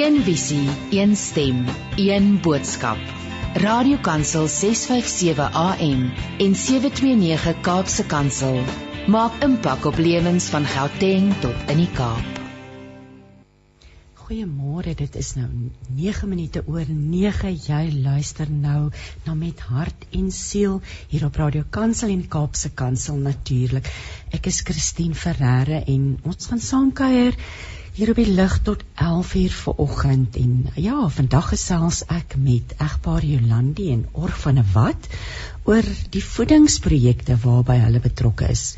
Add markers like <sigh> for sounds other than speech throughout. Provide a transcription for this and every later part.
Een visie, een stem, een boodskap. Radiokansel 657 AM en 729 Kaapse Kansel maak impak op lewens van Gauteng tot in die Kaap. Goeiemôre, dit is nou 9 minute oor 9. Jy luister nou na met hart en siel hier op Radio Kansel en Kaapse Kansel natuurlik. Ek is Christine Ferreira en ons gaan saam kuier hier op die lig tot 11:00 vanoggend en ja, vandag gesels ek met egpaar Jolandi en Org van 'n wat oor die voedingsprojekte waarby hulle betrokke is.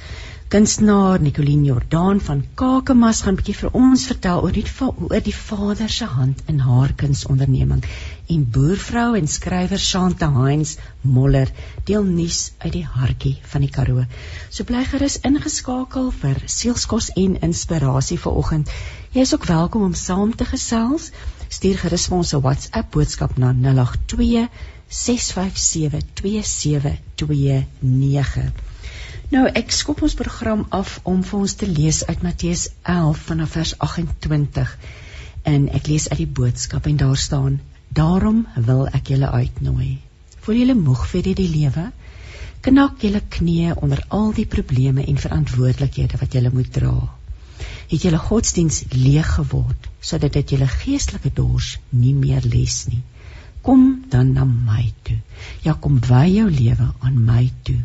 Kunstenaar Nicoline Jordaan van Kakemas gaan 'n bietjie vir ons vertel oor die oor die vader se hand in haar kunsonderneming en boervrou en skrywer Shanta Heinz Moller deel nuus uit die hartjie van die Karoo. So bly gerus ingeskakel vir sielskos en inspirasie vir oggend. Jy is ook welkom om saam te gesels. Stuur gerus vir ons 'n WhatsApp boodskap na 082 657 2729. Nou ek skop ons program af om vir ons te lees uit Matteus 11 vanaf vers 28. En ek lees uit die boodskap en daar staan: Daarom wil ek julle uitnooi. Voel julle moeg vir die lewe? Knak julle knieë onder al die probleme en verantwoordelikhede wat julle moet dra. Het julle godsdiens leeg geword sodat dit julle geestelike dors nie meer les nie? Kom dan na my toe. Ja, kom wy jou lewe aan my toe.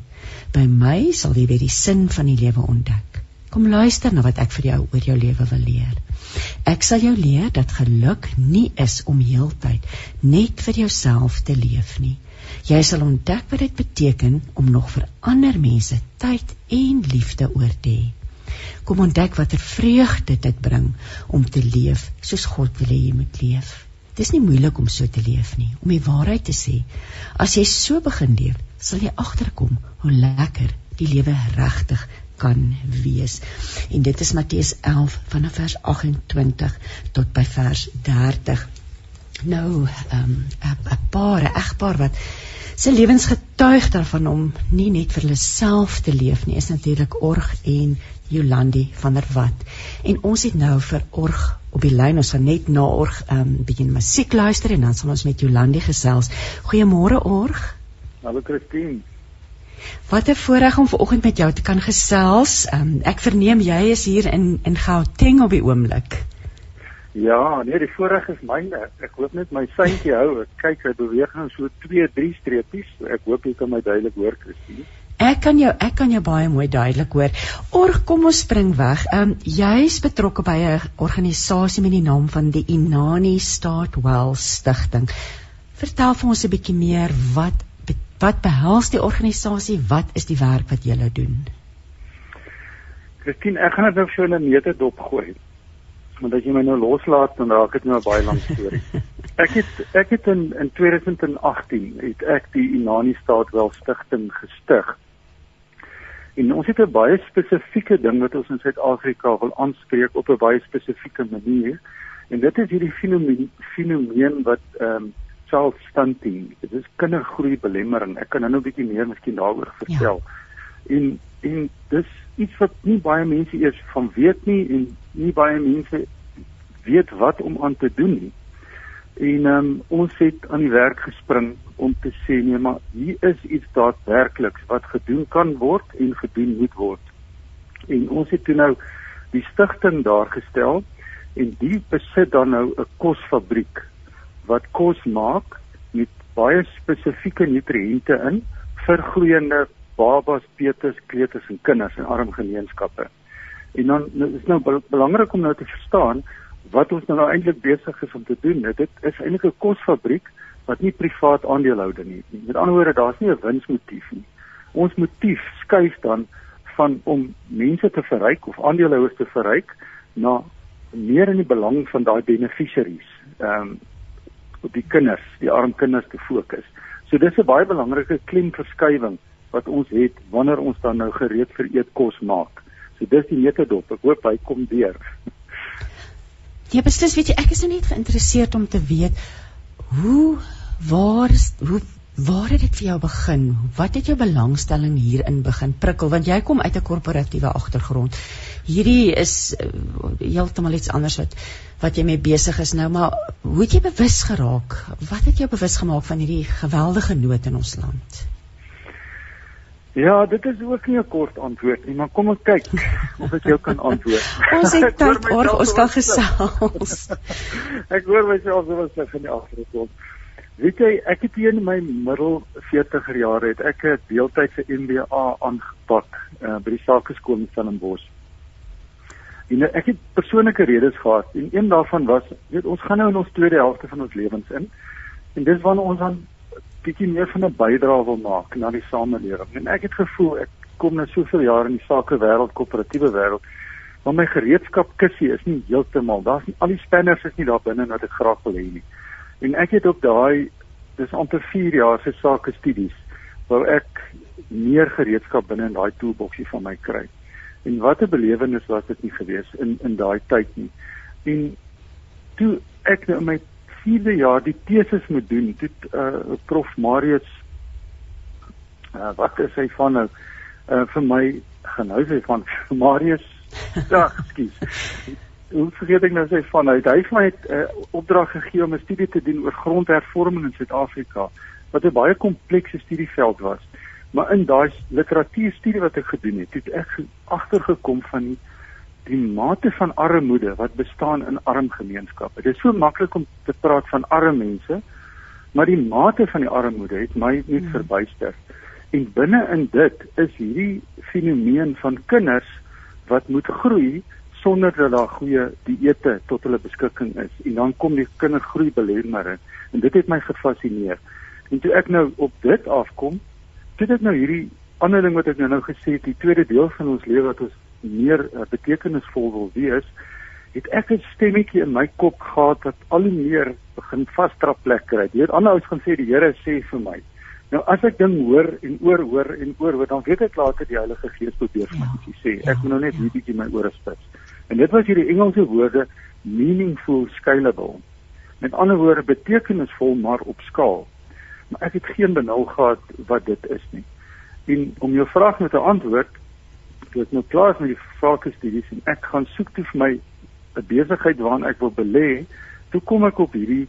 By my sal jy weer die sin van die lewe ontdek. Kom luister na wat ek vir jou oor jou lewe wil leer. Ek sal jou leer dat geluk nie is om heeltyd net vir jouself te leef nie. Jy sal ontdek wat dit beteken om nog vir ander mense tyd en liefde oor te hê. Kom ontdek watter vreugde dit bring om te leef soos God wil hê jy moet leef. Dis nie moeilik om so te leef nie. Om die waarheid te sê, as jy so begin leef, sal jy agterkom hoe lekker die lewe regtig kan wees. En dit is Matteus 11 vanaf vers 28 tot by vers 30. Nou, ehm um, 'n paar, 'n egpaar wat se lewens getuig daarvan om nie net vir hulle self te leef nie, is natuurlik Org en Jolandi van der Walt. En ons het nou vir Org op die lyn. Ons gaan net na Org ehm um, begin musiek luister en dan sal ons met Jolandi gesels. Goeiemôre Org. Hallo Christine. Wat 'n voorreg om vanoggend met jou te kan gesels. Um, ek verneem jy is hier in in Gauteng op die oomblik. Ja, nee, die voorreg is myne. Ek hoop net my seintjie hou. Ek kyk hy beweeg nou so 2, 3 streepies. Ek hoop jy kan my duidelik hoor, Christine. Ek kan jou ek kan jou baie mooi duidelik hoor. Org, kom ons spring weg. Ehm um, jy's betrokke by 'n organisasie met die naam van die Inani Start Well Stichting. Vertel vir ons 'n bietjie meer wat Wat behels die organisasie? Wat is die werk wat julle doen? Christine, ek gaan dit nou vir jou in 'n meter dop gooi. Want as jy my nou loslaat, dan raak dit nou 'n baie lang storie. <laughs> ek het ek het in in 2018 het ek die Inani Staatwel Stichting gestig. En ons het 'n baie spesifieke ding wat ons in Suid-Afrika wil aanspreek op 'n baie spesifieke manier. En dit is hierdie fenomeen fenomeen wat ehm um, child stunting. Dit is kindergroei belemmering. Ek kan nou 'n bietjie meer miskien daaroor vertel. Ja. En en dis iets wat nie baie mense eers van weet nie en nie baie mense weet wat om aan te doen nie. En um, ons het aan die werk gespring om te sê nee, maar hier is iets daadwerkliks wat gedoen kan word en gedoen moet word. En ons het toe nou die stigting daar gestel en die besit dan nou 'n kosfabriek wat kos maak met baie spesifieke nutriënte in vir groeiende babas, peuters, kleuters en kinders in arm gemeenskappe. En dan nou, is nou belangrik om nou te verstaan wat ons nou eintlik besig is om te doen. Dit is eintlik 'n kosfabriek wat nie privaat aandeelhouder nie. Met ander woorde, daar's nie 'n winsmotief nie. Ons motief skuif dan van om mense te verryk of aandeelhouers te verryk na meer in die belang van daai beneficiaries. Ehm um, op die kinders, die arm kinders te fokus. So dis 'n baie belangrike klemverskywing wat ons het wanneer ons dan nou gereed vir eetkos maak. So dis die metodop. Ek hoop hy kom deur. Ja, beslis weet jy, ek is nou net geïnteresseerd om te weet hoe waar hoe Waar het dit vir jou begin? Wat het jou belangstelling hierin begin prikkel? Want jy kom uit 'n korporatiewe agtergrond. Hierdie is uh, heeltemal iets anders wat wat jy mee besig is nou, maar hoe het jy bewus geraak? Wat het jou bewus gemaak van hierdie geweldige nood in ons land? Ja, dit is ook nie 'n kort antwoord nie, maar kom ons kyk <laughs> of ek jou kan antwoord. ons het <laughs> tyd ons kan gesels. <laughs> ek hoor myself so wat in die agtergrond. Weet jy, ek het hier in my middel 40er jare het ek 'n deeltydse MBA aangepak uh, by die Sakeskool in Stellenbosch. En ek het persoonlike redes gehad en een daarvan was, weet ons gaan nou in ons tweede helfte van ons lewens in. En dis wanneer ons aan bietjie meer van 'n bydrae wil maak na die samelewing. En ek het gevoel ek kom nou soveel jare in die sake wêreld, koöperatiewe wêreld, maar my gereedskap kussie is nie heeltemal. Daar's nie al die spanners is nie daar binne wat ek graag wil hê nie. En ek het ook daai dis amper 4 jaar se sake studies waar ek meer gereedskap binne in daai toolboxie van my kry. En wat 'n belewenis was dit nie gewees in in daai tyd nie. En toe ek nou my 4de jaar die teses moet doen, toe uh, prof Marius uh, wat is hy van nou uh, vir my genou sy van <laughs> Marius <laughs> ja, skus. Hoe vergeet ek nou sy van hy hy het my 'n uh, opdrag gegee om 'n studie te doen oor grondhervorming in Suid-Afrika wat 'n baie komplekse studieveld was. Maar in daai literatuurstudie wat ek gedoen het, het ek agtergekom van die die mate van armoede wat bestaan in arm gemeenskappe. Dit is so maklik om te praat van arm mense, maar die mate van die armoede het my net hmm. verbuister. En binne in dit is hierdie fenomeen van kinders wat moet groei sonder dat daar goeie dieete tot hulle beskikking is. En dan kom die kindergroei belemmering en dit het my gefassineer. En toe ek nou op dit afkom, dit het nou hierdie ander ding wat ek nou nou gesê het, die tweede deel van ons lewe wat ons meer uh, betekenisvol wil wees, het ek 'n stemmetjie in my kop gehad wat al hoe meer begin vasdrap plek kry. Weet ander ouens gaan sê die Here sê vir my. Nou as ek ding hoor en oor hoor en oor hoor, dan weet ek later die Heilige Gees probeer vir my ja, sê. Ek moet nou net ja. hier bietjie my ore spits. En dit was hierdie Engelse woorde meaningful scalable. Met ander woorde betekenisvol maar op skaal. Maar ek het geen benul gehad wat dit is nie. En om jou vraag met 'n antwoord, ek nou klaar is met die vakke studies en ek gaan soek toe vir my 'n besigheid waaraan ek wil belê, toe kom ek op hierdie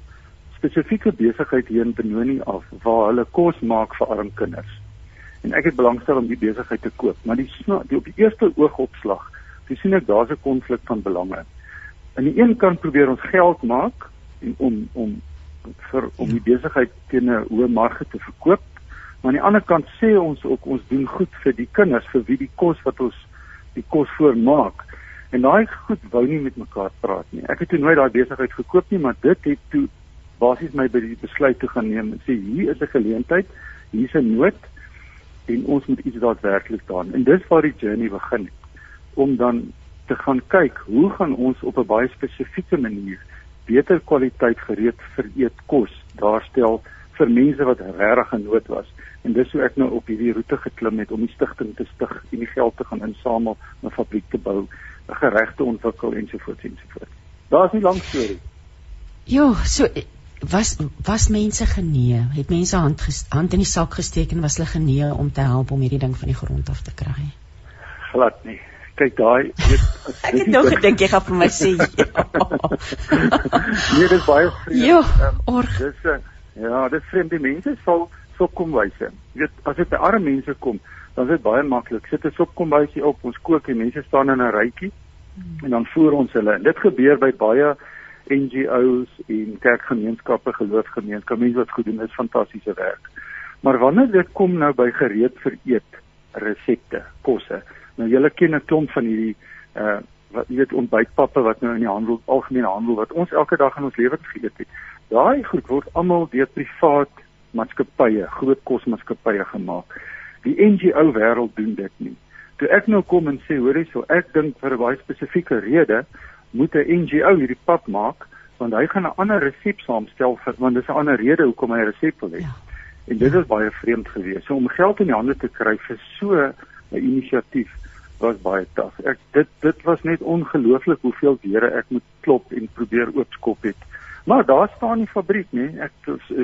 spesifieke besigheid hier in Benoni af waar hulle kos maak vir arm kinders. En ek het belangstel om die besigheid te koop, maar die, die op die eerste oogopslag, toe sien ek daar's 'n konflik van belange. Aan die een kant probeer ons geld maak en om om vir om die besigheid teen 'n hoë marge te verkoop Maar aan die ander kant sê ons ook ons doen goed vir die kinders vir wie die kos wat ons die kos voormaak. En daai goed wou nie met mekaar praat nie. Ek het toe nooit daai besigheid gekoop nie, maar dit het toe basies my by die besluit te gaan neem en sê hier is 'n geleentheid, hier's 'n nood en ons moet iets daadwerklik doen. En dis waar die journey begin het om dan te gaan kyk hoe gaan ons op 'n baie spesifieke manier beter kwaliteit gereed vir eetkos daarstel vir mense wat regtig in nood was. En dis hoe ek nou op hierdie roete geklim het om die stigting te stig en die geld te gaan insamel om 'n fabriek te bou, geregte ontwikkel ensovoorts ensovoorts. Daar's 'n lang storie. Ja, so was was mense genee, het mense hand hand in die sak gesteek en was hulle genee om te help om hierdie ding van die grond af te kry. Glad nie. Kyk daai, weet ek het nou gedink jy gaan vir my sê <laughs> ja. nee, dit is baie vreemd. Ja, um, dis 'n Ja, dit vreemde mense sal sopkombuise. Jy weet, as dit by arme mense kom, dan is dit baie maklik. Sit 'n sopkombuisie op, ons kook en mense staan in 'n rytjie hmm. en dan voer ons hulle. En dit gebeur by baie NGO's en kerkgemeenskappe, geloofsgemeenskappe, mense wat goed doen, is fantastiese werk. Maar wanneer dit kom nou by gereed vir eet resepte, kosse. Nou julle ken 'n klomp van hierdie uh wat jy weet ontbytpappe wat nou in die handel algemene handel wat ons elke dag in ons lewens geëet het. Daai goed word almal deur privaat maatskappye, groot kosmaatskappye gemaak. Die NGO wêreld doen dit nie. Toe ek nou kom en sê, hoorie, so ek dink vir 'n baie spesifieke rede moet 'n NGO hierdie pap maak want hy gaan 'n ander resep saamstel vir want dis 'n ander rede hoekom hy 'n resep wil hê. Ja. En dit is baie vreemd geweest. So om geld in die hande te kry vir so 'n inisiatief was baie taaf. Ek dit dit was net ongelooflik hoeveel deure ek moet klop en probeer oopskop het Maar daar staan die fabriek, nê. Ek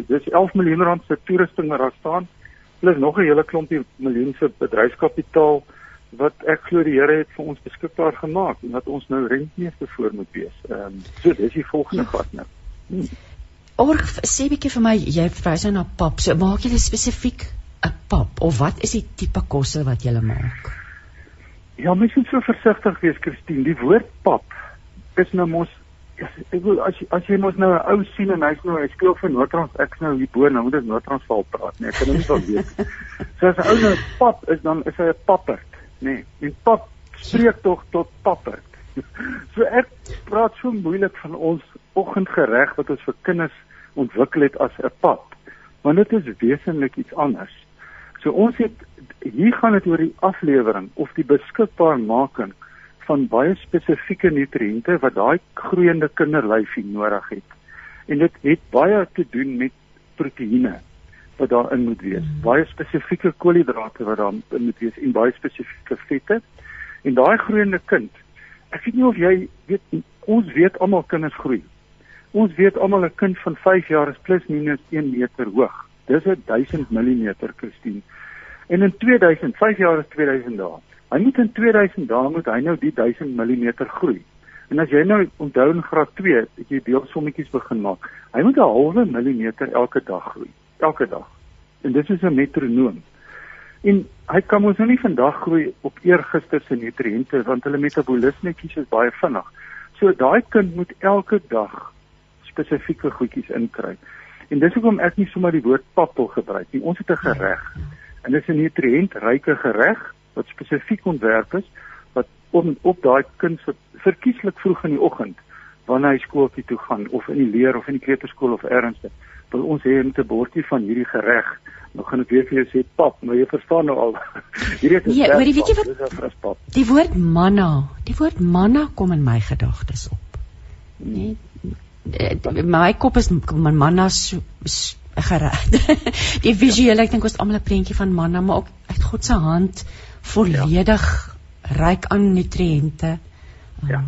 dis 11 miljoen rand se toerusting wat daar staan. Plus nog 'n hele klompie miljoen se bedryfskapitaal wat ek glo die Here het vir ons beskikbaar gemaak en wat ons nou rentmeester voor moet wees. Ehm um, so dis die volgende pad nou. Hmm. Org sê bietjie vir my, jy verwys nou na pap. So maak jy spesifiek 'n pap of wat is die tipe kosse wat jy maak? Ja, mens moet so versigtig wees, Christine. Die woord pap is nou mos Ja, ek wil as as jy mos nou 'n ou sien en hy's nou hy speel vir Noordrans ek nou hier bo nou moet ek Noordransval praat nee ek kan nie van weet. <laughs> So as 'n ou nou pap is dan is hy 'n papperd nê. Nee, en pap spreek tog tot papperd. <laughs> So ek praat so moeilik van ons oggendgereg wat ons vir kinders ontwikkel het as 'n pap. Want dit is wesentlik iets anders. So ons het hier gaan dit oor die aflewering of die beskikbaarmaking van baie spesifieke nutriënte wat daai groeiende kinderlyfie nodig het. En dit het baie te doen met proteïene wat daarin moet wees. Mm. Baie spesifieke koolhidrate wat daarin moet wees en baie spesifieke vette. En daai groeiende kind, ek weet nie of jy weet ons weet almal kinders groei. Ons weet almal 'n kind van 5 jaar is plus minus 1 meter hoog. Dis 'n 1000 mm, Christine. En in 2000, 5 jaar is 2000 dae. Hy moet in 2000 dae moet hy nou die 1000 mm groei. En as jy nou onthou in graad 2, het jy deelsommetjies begin maak. Hy moet 'n halwe millimeter elke dag groei, elke dag. En dit is 'n metronoom. En hy kan mos nou nie vandag groei op eergister se nutriënte want hulle metabolismetjies is baie vinnig. So daai kind moet elke dag spesifieke goedjies inkry. En dis hoekom ek nie sommer die woord pappel gebruik nie. Ons het 'n gereg. En dit is 'n nutriëntryke gereg wat spesifiek ontwerp is wat om op daai kind se verkieslik vroeg in die oggend wanneer hy skool toe gaan of in die leer of in die kleuterskool of ernstig wil ons hê met 'n bordjie van hierdie gereg nou gaan ek weer vir jou sê pap maar jy verstaan nou al <laughs> hierdie is Ja, maar weet jy wat Die woord manna, die woord manna kom in my gedagtes op. Nee. My kop is my manna so, so gereg. <laughs> die visuele, ek dink ons almal 'n prentjie van manna, maar ook uit God se hand volledig ja. ryk aan nutriënte. Um, ja.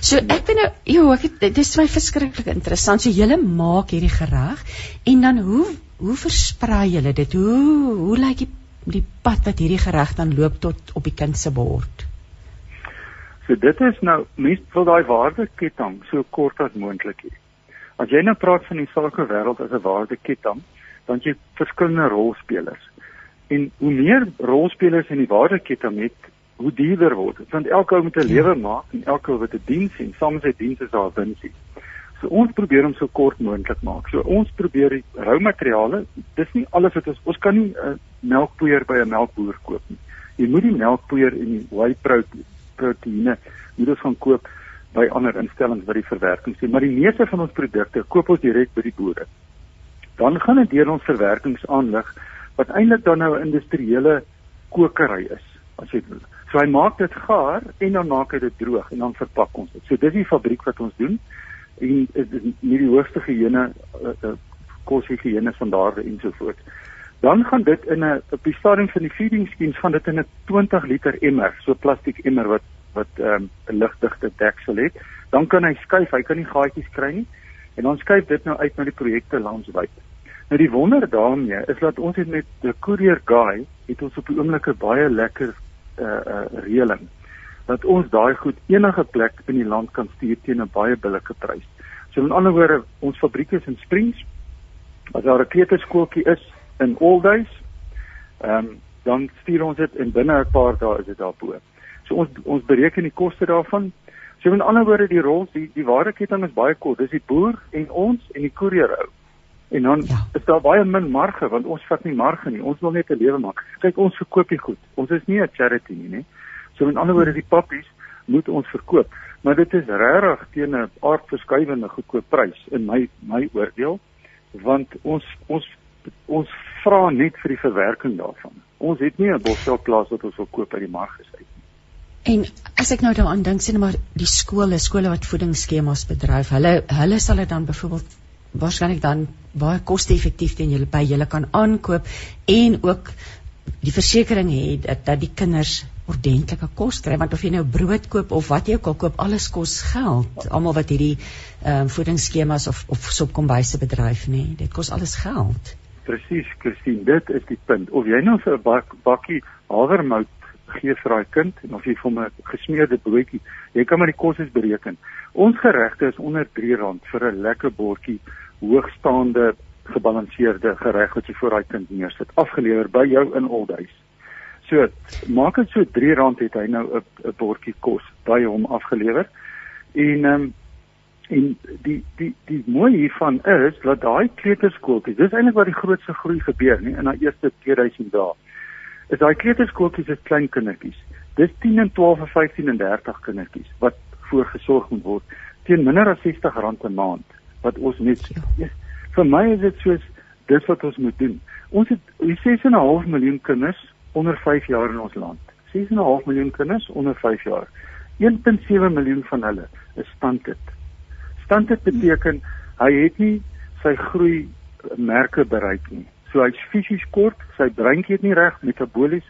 So ek ben nou, joh, ek dit is my verskriklik interessant. So julle maak hierdie gereg en dan hoe hoe versprei julle dit? Hoe hoe lyk die die pad wat hierdie gereg dan loop tot op die kind se bord? So dit is nou mens wil daai waardeketting so kort as moontlik hê. As jy nou praat van die sakewêreld as 'n waardeketting, dan jy verskillende rolspelers. En hoe meer rolspelers in die waardeketting het, hoe duurder word dit. Want elke ou moet 'n lewe maak en elke ou wat 'n diens sien, saam met sy diens is daar winsie. So ons probeer hom so kort moontlik maak. So ons probeer die rou materiale, dis nie alles wat ons ons kan nie 'n uh, melkpoeier by 'n melkboer koop nie. Jy moet die melkpoeier en die whey proteïene moet ons gaan koop by ander instellings wat die verwerking sien, maar die meeste van ons produkte koop ons direk by die boere. Dan gaan dit deur ons verwerkingsaanleg wat eintlik dan nou 'n industriële kokery is as jy wil. So hy maak dit gaar en dan maak hy dit droog en dan verpak ons dit. So dis die fabriek wat ons doen en is nie die hoogste higiëne uh, uh, koshigiëne standaarde ensovoorts. Dan gaan dit in 'n op die stadium van die feeding schemes gaan dit in 'n 20 liter emmer, so plastiek emmer wat wat ehm, 'n um, ligdigte deksel het. Dan kan hy skuif, hy kan nie gaatjies kry nie. En dan skuif dit nou uit na die projekte landwyd. Nou die wonder daarmee is dat ons het met die courier guy het ons op die oomblik 'n baie lekker uh uh reëling dat ons daai goed enige plek in die land kan stuur teen 'n baie billike prys. So in ander woorde, ons fabriek is in Springs. As daar 'n kleuterskooltjie is in Aldays, ehm um, dan stuur ons dit en binne 'n paar dae is dit daar bo. So ons ons bereken die koste daarvan. So in ander woorde, die rol die die waardeketting is baie kort. Dis die boer en ons en die koerier ou. En dan ja. is daar baie min marge want ons vat nie marge nie. Ons wil net 'n lewe maak. Kyk, ons verkoop die goed. Ons is nie 'n charity nie, nê. So met ander woorde, die pappies moet ons verkoop. Maar dit is regtig teen 'n aardverskuivende goedkoop prys in my my oordeel want ons ons ons vra net vir die verwerking daarvan. Ons het nie 'n bosselplaas wat ons wil koop uit die mark gesê nie. En as ek nou daaraan dink, sien maar die skole, skole wat voedingsskemas bedryf, hulle hulle sal dit dan byvoorbeeld waarskynlik dan baie koste-effektief teen julle by julle kan aankoop en ook die versekering hê dat dat die kinders ordentlike kos kry want of jy nou brood koop of wat jy ook al koop alles kos geld almal wat hierdie ehm um, voedingsskemas of of sopkombyse bedryf nê dit kos alles geld presies Christine dit is die punt. Of jy nou 'n bak, bakkie havermout gee vir daai kind en of jy vir hom 'n gesmeerde broodjie jy kan maar die kostes bereken. Ons geregte is onder R3 vir 'n lekker bordjie hoogstaande gebalanseerde gereg wat jy vir daai kind neersit afgelewer by jou in Oldhuis. So, maak dit so R3 het hy nou 'n bordjie kos by hom afgelewer. En ehm um, en die die die mooi hiervan is dat daai kleuterskooltjies, dis eintlik waar die grootste groei gebeur nie in daai eerste 2000 dae. Is daai kleuterskooltjies is klein kindertjies. Dis 10 en 12 en 15 en 30 kindertjies wat voorgesorg moet word teen minder as R60 'n maand wat ons net ja. vir my is dit soos dis wat ons moet doen. Ons het 6.5 miljoen kinders onder 5 jaar in ons land. 6.5 miljoen kinders onder 5 jaar. 1.7 miljoen van hulle is standet. Standet beteken hy het nie sy groei merke bereik nie. So hy's fisies kort, sy breintjie het nie reg metabolies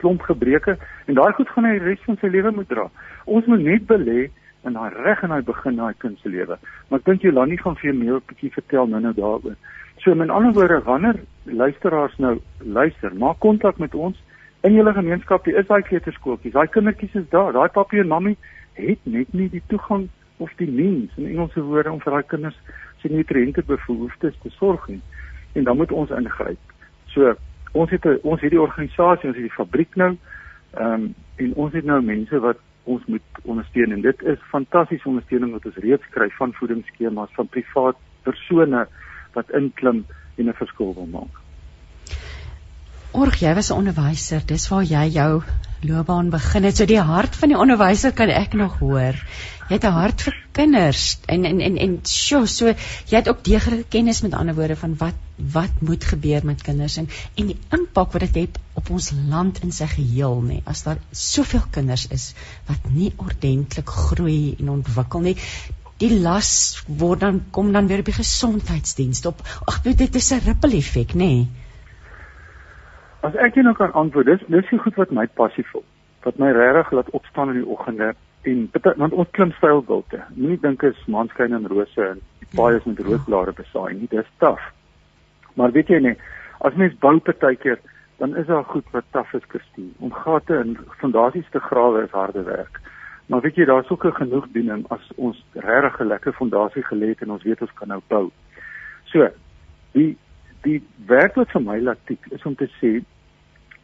klomp gebreke en daai goed gaan hy die res van sy lewe moet dra. Ons moet net belê in daai reg in daai begin daai kind se lewe. Maar ek dink Jolani gaan vir jou meer 'n bietjie vertel nou nou daaroor. So in ander woorde, wanneer luisteraars nou luister, maak kontak met ons in julle gemeenskap. Hier is daai kleuterskooltjies. Daai kindertjies is daar. Daai papie en mammie het net nie die toegang of die mens in Engelse woorde om vir daai kinders se nutriënte behoeftes te sorg nie. En dan moet ons ingryp. So ons het 'n ons het die organisasie, ons het die fabriek nou. Ehm um, en ons het nou mense wat ons moet ondersteun en dit is fantastiese ondersteuning wat ons reeds kry van voedingsskemas van privaat persone wat inklim en 'n verskil wil maak. Org, jy was 'n onderwyser. Dis waar jy jou loopbaan begin het. So die hart van die onderwyser kan ek nog hoor. Jy het 'n hart vir kinders en en en en sjo, so jy het ook deeglike kennis met ander woorde van wat wat moet gebeur met kinders en en die impak wat dit het op ons land in sy geheel nê. As daar soveel kinders is wat nie ordentlik groei en ontwikkel nie, die las word dan kom dan weer op die gesondheidsdiens op. Ag, dit is 'n ripple effek, nê? Nee. As ek jou nou kan antwoord, dis dis so goed wat my passie voel. Wat my regtig laat opstaan in die oggende en want ons klim styl-bulte. Moenie dink is maanskyn en rose en die paai is met roosblare besaai nie. Dis taaf. Maar weet jy nie, as mens bou partykeer, dan is daar goed wat taaf is, Christine. Om gate in fondasies te grawe is harde werk. Maar weet jy, daar's ook 'n genoegdoening as ons regtig 'n lekker fondasie gelê het en ons weet ons kan nou bou. So, die die werk wat vir my latiek is om te sê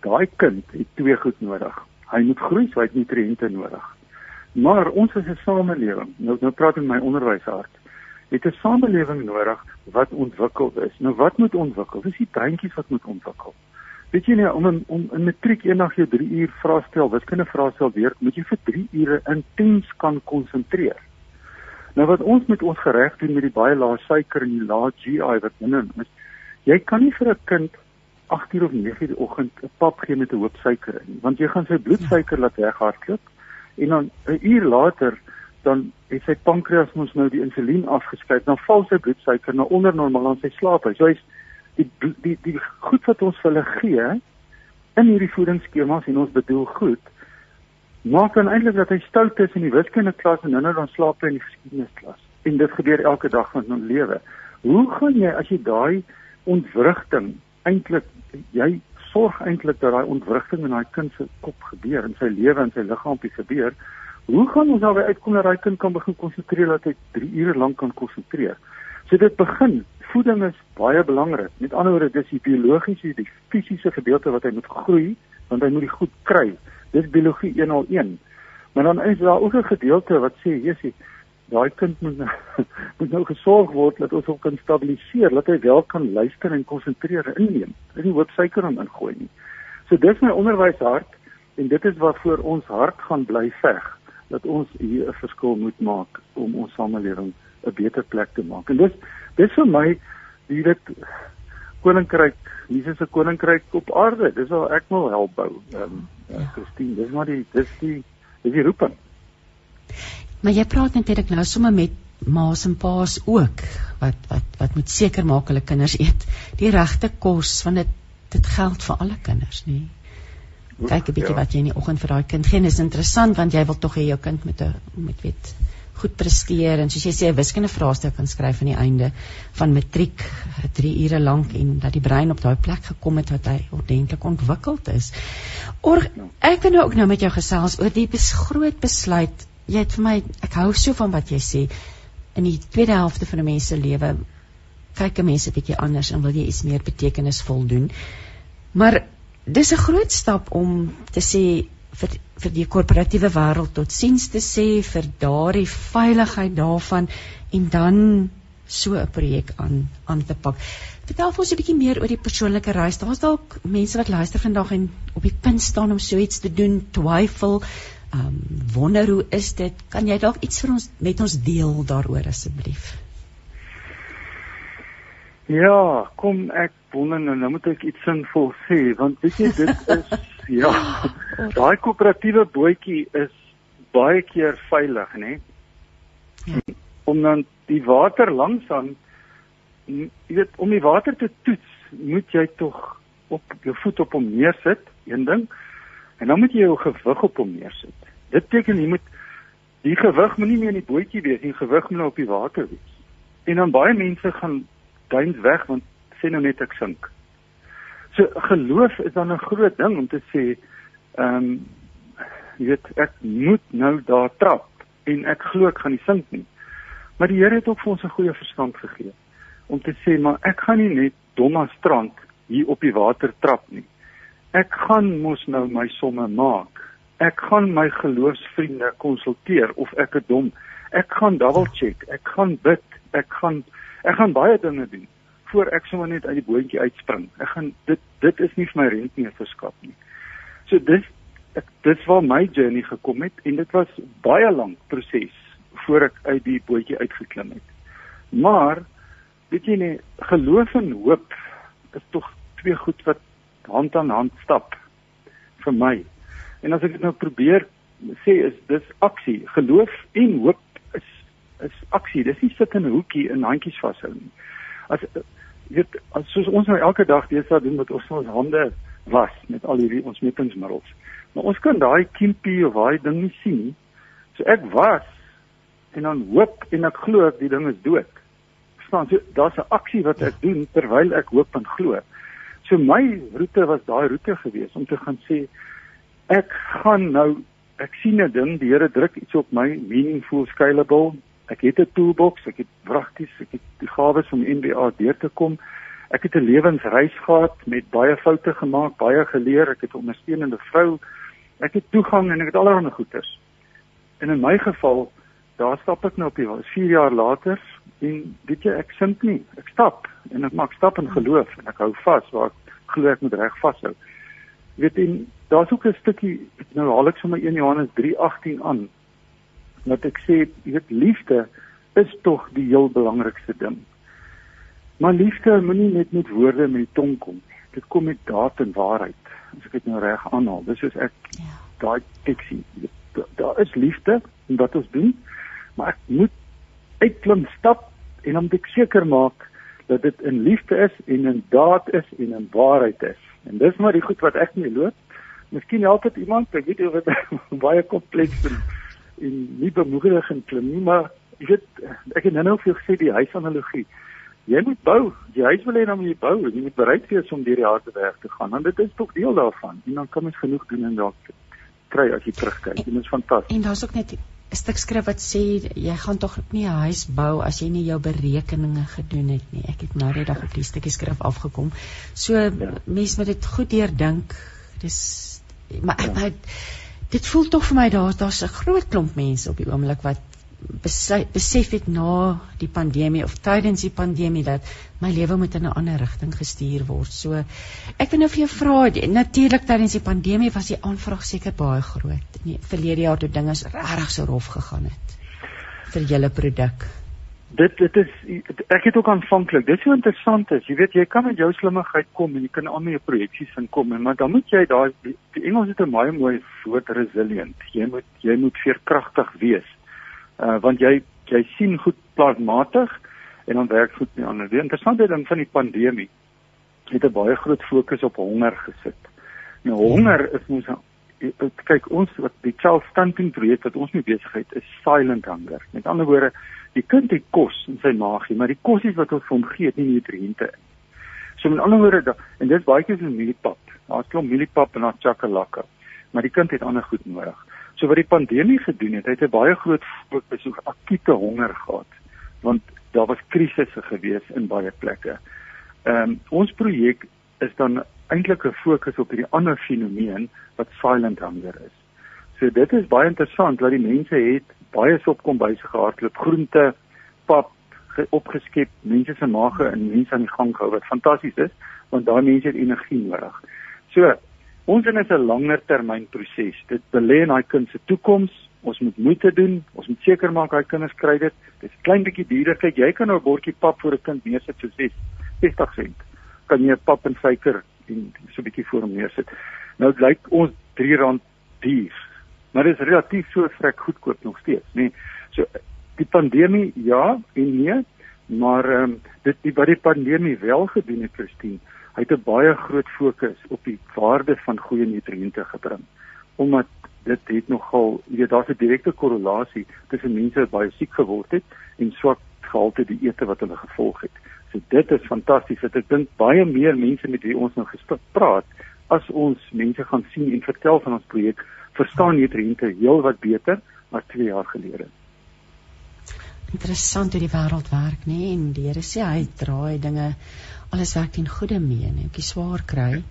daai kind het twee goed nodig. Hy moet groei, so hy het nutriënte nodig. Maar ons is 'n samelewing. Nou nou praat ek my onderwyshart. Het 'n samelewing nodig wat ontwikkel is. Nou wat moet ontwikkel? Dis die breintjies wat moet ontwikkel. Weet jy nie om in, om in matriek eendag jou 3 uur vraestel, wiskunde vraestel weer, moet jy vir 3 ure intens kan konsentreer. Nou wat ons met ons gereg doen met die baie lae suiker en die lae GI wat binne is, jy kan nie vir 'n kind 8 uur of 9 uur die oggend 'n pap gee met 'n hoop suiker in, want jy gaan sy bloedsuiker laat weghardloop en dan 'n uur later dan het sy pankreas mos nou die insulien afgeskei, dan val sy bloedsuiker na onder normaal aan sy slaap. So hy's die die die goed wat ons vir hulle gee in hierdie voedingsskemas en ons bedoel goed maak dan eintlik dat hy stout is in die wiskunde klas en nou dan slaap hy in die geskiedenis klas en dit gebeur elke dag van ons lewe. Hoe gaan jy as jy daai ontwrigting eintlik jy sorg eintlik dat daai ontwrigting in daai kind se kop gebeur in sy lewe en sy liggaampie gebeur hoe gaan ons daarby uitkom dat daai kind kan begin konsentreer dat hy 3 ure lank kan konsentreer so dit begin voeding is baie belangrik. Met ander woorde, dis die biologiese, die fisiese gedeelte wat hy moet groei, want hy moet dit goed kry. Dis biologie 101. Maar dan is daar ook 'n gedeelte wat sê, Jesusie, daai kind moet nou, <laughs> moet nou gesorg word dat ons hom kan stabiliseer, dat hy wel kan luister en konsentreer en inneem. Dis nie hoop suiker om ingooi nie. So dis my onderwyshart en dit is waarvoor ons hart gaan bly veg dat ons hier 'n verskil moet maak om ons samelewing 'n beter plek te maak. En dis dis vir my wie dit koninkryk, Jesus se koninkryk op aarde. Dis al ek wil help bou. Ehm um. Christine, dis maar die dis die dis die roeping. Maar jy praat netlik nou sommer met ma's en pa's ook wat wat wat moet seker maak hulle kinders eet die regte kos want dit dit geld vir alle kinders, nê? kyk 'n bietjie ja. wat jy in die oggend vir daai kind gee. Dit is interessant want jy wil tog hê jou kind moet 'n moet weet goed presteer en soos jy sê 'n wiskunde vraestuk kan skryf aan die einde van matriek 3 ure lank en dat die brein op daai plek gekom het wat hy ordentlik ontwikkeld is. Or ek wil nou ook nou met jou gesels oor die bes groot besluit. Jy het vir my ek hou so van wat jy sê in die tweede helfte van 'n mens se lewe kyk 'n mens 'n bietjie anders en wil jy iets meer betekenisvol doen. Maar dis 'n groot stap om te sê vir vir die korporatiewe wêreld tot siens te sê vir daardie veiligheid daarvan en dan so 'n projek aan aan te pak. Vertel ons 'n bietjie meer oor die persoonlike reis. Daar's dalk mense wat luister vandag en op die punt staan om so iets te doen, twyfel, um, wonder hoe is dit? Kan jy dalk iets vir ons met ons deel daaroor asseblief? Ja, kom ek wonder nou, nou moet ek iets sinvol sê want weet jy dit <laughs> is Ja. Daai koöperatiewe bootjie is baie keer veilig, né? Ja. Om dan die water langsaan jy weet om die water te toets, moet jy tog op jou voet op hom neersit, een ding. En dan moet jy jou gewig op hom neersit. Dit beteken jy moet die gewig moenie meer in die bootjie wees, die gewig moet nou op die water wees. En dan baie mense gaan duins weg want sê nou net ek sink. So geloof is dan 'n groot ding om te sê ehm um, jy weet ek moet nou daar trap en ek glo ek gaan nie sink nie. Maar die Here het ook vir ons 'n goeie verstand gegee om te sê maar ek gaan nie net domma strand hier op die water trap nie. Ek gaan mos nou my somme maak. Ek gaan my geloofsvriende konsulteer of ek is dom. Ek gaan double check. Ek gaan bid. Ek gaan ek gaan baie dinge doen voor ek sommer net uit die bootjie uitspring. Ek gaan dit dit is nie vir my rentmeesterskap nie. So dis ek dis waar my journey gekom het en dit was baie lank proses voor ek uit die bootjie uitgeklim het. Maar weet jy nie geloof en hoop is tog twee goed wat hand aan hand stap vir my. En as ek dit nou probeer sê is dis aksie. Geloof en hoop is is aksie. Dis nie sit in 'n hoekie en handjies vashou nie. As weet soos ons nou elke dag deesdae doen met ons ons hande was met al hierdie ontsmettingsmiddels. Maar ons kan daai kiempie of daai ding nie sien nie. So ek was en dan hoop en ek glo die ding is dood. Verstaan? So daar's 'n aksie wat ek doen terwyl ek hoop en glo. So my roete was daai roete gewees om te gaan sê ek gaan nou ek sien 'n ding, die Here druk iets op my meaningful scalable Ek het 'n toolbox, ek het prakties, ek het die gawes om NBA deur te kom. Ek het 'n lewensreis gehad met baie foute gemaak, baie geleer, ek het 'n ondersteunende vrou. Ek het toegang en ek het allerlei goeders. En in my geval, daar stap ek nou op die 4 jaar later en weet jy, ek sink nie. Ek stap en ek maak stap in geloof en ek hou vas waar ek glo ek moet reg vashou. Weet jy, daar's ook 'n stukkie nou haal ek sommer 1 Johannes 3:18 aan wat ek sê, jy weet liefde is tog die heel belangrikste ding. Maar liefde moenie net met woorde met die tong kom nie. Dit kom met daad en waarheid. As ek dit nou reg aanhaal, dis soos ek ja. daai teksie. Daar is liefde en wat ons doen, maar ek moet uitklim stap en dan moet ek seker maak dat dit in liefde is en in daad is en in waarheid is. En dis maar die goed wat ek nie loop. Miskien help dit iemand, ek weet jy wat <laughs> baie kompleks is en nie bemoedigend klim nie, maar jy weet ek het nou-nou vir gesê die huisanalogie. Jy moet bou, die huis wil hê dan moet jy bou en jy moet bereid wees om deur die harde werk te gaan want dit is tog deel daarvan en dan kan mens genoeg doen en dalk kry as jy terugkyk. Dit is fantasties. En daar's ook net 'n stuk skrif wat sê jy gaan tog nie 'n huis bou as jy nie jou berekeninge gedoen het nie. Ek het nou net dag op die stukkie skrif afgekom. So ja. mense moet dit goed deurdink. Dis maar ja. maar dit voel tog vir my daar daar's 'n groot klomp mense op die oomblik wat besef het na die pandemie of tydens die pandemie dat my lewe moet in 'n ander rigting gestuur word. So ek wil nou vir jou vra, natuurlik tydens die pandemie was die aanvraag seker baie groot. Nee, verlede jaar toe dinge regtig so rof gegaan het vir julle produk dit dit is ek het ook aanvanklik dit is so interessant is jy weet jy kan met jou slimmigheid kom en jy kan al met jou projeksies inkom en maar dan moet jy daai die, Engels het 'n baie mooi woord resilient. Jy moet jy moet veerkragtig wees uh want jy jy sien goed plasmatig en dan werk goed nie ander. Die interessante ding van die pandemie het 'n baie groot fokus op honger gesit. Nou honger is mos kyk ons wat die child stunting projek wat ons mee besigheid is silent hunger. Met ander woorde, die kind het kos in sy maagie, maar die kosies wat ons vir hom gee, nie nutriënte in. So met ander woorde, en dis baie keer so mieliepap. Daar's klomp mieliepap en daar's chakalaka, maar die kind het ander goed nodig. So wat die pandemie gedoen het, het 'n baie groot fokus op akute honger gehad, want daar was krisisse gewees in baie plekke. Ehm um, ons projek is dan eintlik 'n fokus op hierdie ander fenomeen wat silent hunger is. So dit is baie interessant dat die mense het baie sop kom by se gehardloop groente, pap opgeskep, mense se maage en mense aan die gang gehou wat fantasties is want daai mense het energie nodig. So ons is 'n langer termyn proses. Dit belê in daai kind se toekoms. Ons moet moeite doen. Ons moet seker maak daai kinders kry dit. Dit is klein bietjie duurder. Kyk, jy kan nou 'n bordjie pap vir 'n kind neersit vir 60 sent. Kan jy pap en suiker en so 'n bietjie voor hom neersit. Nou lyk ons R3 duur. Maar dit is relatief so vrek goedkoop nog steeds, nê. So die pandemie ja en nee, maar ehm um, dit die wat die pandemie wel gedoen het, Christine, hy het 'n baie groot fokus op die waarde van goeie nutriënte gebring. Omdat dit het nogal, jy weet, daar's 'n direkte korrelasie tussen mense wat baie siek geword het en swak gehalte die ete wat hulle gevolg het. So dit is fantasties. Ek dink baie meer mense met wie ons nou gespreek praat as ons mense gaan sien en vertel van ons projek, verstaan nutriënte heelwat beter as 2 jaar gelede. Interessant hoe die wêreld werk, nê? Nee? En die Here sê hy draai dinge alles werk ten goeie mee, nê? Oukie swaar kry.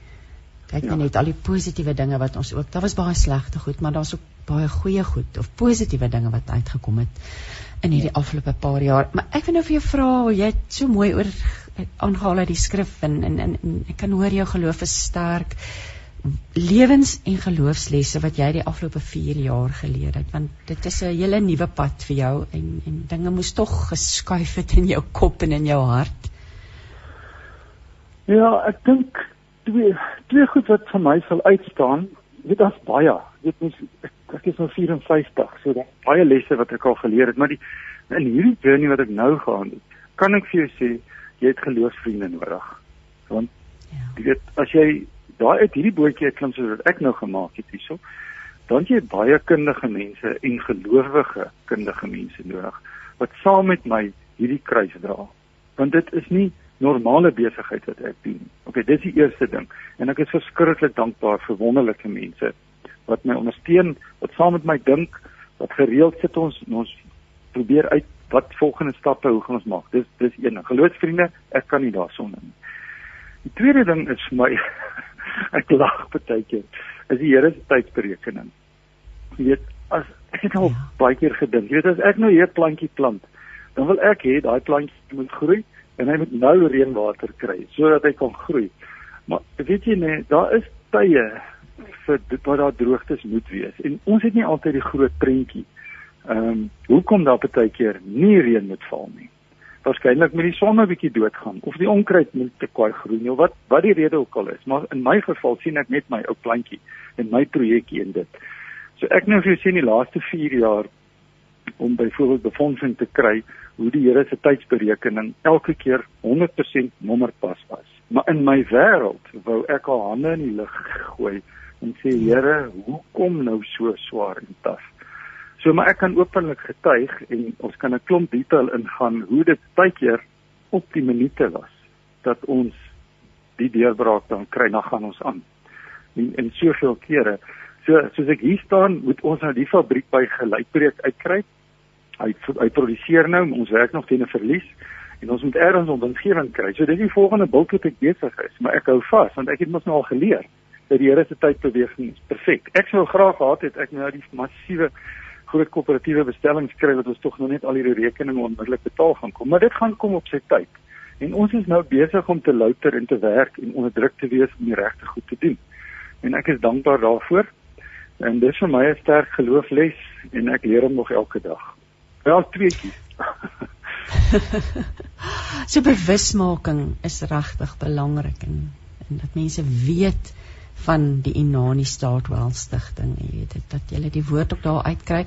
Kyk ja. net al die positiewe dinge wat ons ook. Daar was baie slegte goed, maar daar's ook baie goeie goed of positiewe dinge wat uitgekom het in hierdie afgelope paar jaar. Maar ek wil nou vir jou vra, jy het so mooi oor aangehaal uit die skrif en en, en en ek kan hoor jou geloof is sterk lewens en geloofslesse wat jy die afgelope 4 jaar geleer het want dit is 'n hele nuwe pad vir jou en en dinge moes tog geskuif het in jou kop en in jou hart. Ja, ek dink twee twee goed wat vir my sal uitstaan, dit is baie. Dit is ek is nou 54, so daar baie lesse wat ek al geleer het, maar die in hierdie journey wat ek nou gaan, kan ek vir jou sê jy het geloofsvriende nodig. Want ja. jy weet as jy daai uit hierdie bootjie klim soos wat ek nou gemaak het hierso, dan jy baie kundige mense en gelowige kundige mense nodig wat saam met my hierdie kruis dra. Want dit is nie normale besigheid wat ek doen. Okay, dis die eerste ding en ek is verskriklik dankbaar vir wonderlike mense wat my ondersteun, wat saam met my dink, wat gereeld sit ons ons probeer uit wat volgende stappe hoe gaan ons maak. Dis dis een. Geloofsvriende, ek kan nie daarsonder nie. Die tweede ding is vir my <laughs> ek lag baie keer. Is die Here se tydsberekening. Jy weet, as ek het al ja. baie keer gedink, jy weet as ek nou hier 'n plantjie plant, dan wil ek hê daai plantjie moet groei en hy moet nou reënwater kry sodat hy kan groei. Maar weet jy nee, daar is tye vir wat daar droogtes moet wees. En ons het nie altyd die groot prentjie. Ehm um, hoekom daar baie keer nie reën moet val nie. Waarskynlik met die son 'n bietjie doodgaan of die onkruid moet te kwaai groei of wat wat die rede ook al is. Maar in my geval sien ek net my ou plantjie en my projekkie in dit. So ek nou vir jou sien die laaste 4 jaar om byvoorbeeld befondsing te kry hoe die Here se tydsberekening elke keer 100% nommerpas was. Maar in my wêreld wou ek al hande in die lug gooi en sê Here, hoekom nou so swaar en taaf? So maar ek kan openlik getuig en ons kan 'n klomp detail ingaan hoe dit baie keer op die minute was dat ons die deurbraak dan kry, dan gaan ons aan. En en soveel kere. So soos ek hier staan, moet ons nou die fabriek by gelykbreek uitkry. Hy hy produseer nou, ons werk nog teen 'n verlies en ons moet ons winsgewing kry. So dis die volgende bulk wat ek besig is, maar ek hou vas want ek het mos nou al geleer dat die Here se tydbeweging is perfek. Ek sou graag gehad het ek nou die massiewe groot koöperatiewe bestellings kry wat ons tog nog net al hierdie rekeninge onmiddellik betaal gaan kom, maar dit gaan kom op sy tyd. En ons is nou besig om te louter en te werk en onder druk te wees om die regte goed te doen. En ek is dankbaar daarvoor. En dis vir my 'n sterk geloofles en ek leer hom nog elke dag. Wel tweetjies. <laughs> so bewusmaking is regtig belangrik en, en dat mense weet van die Inani Staatwel Stichting, jy weet dit dat jy die woord op daar uitkry.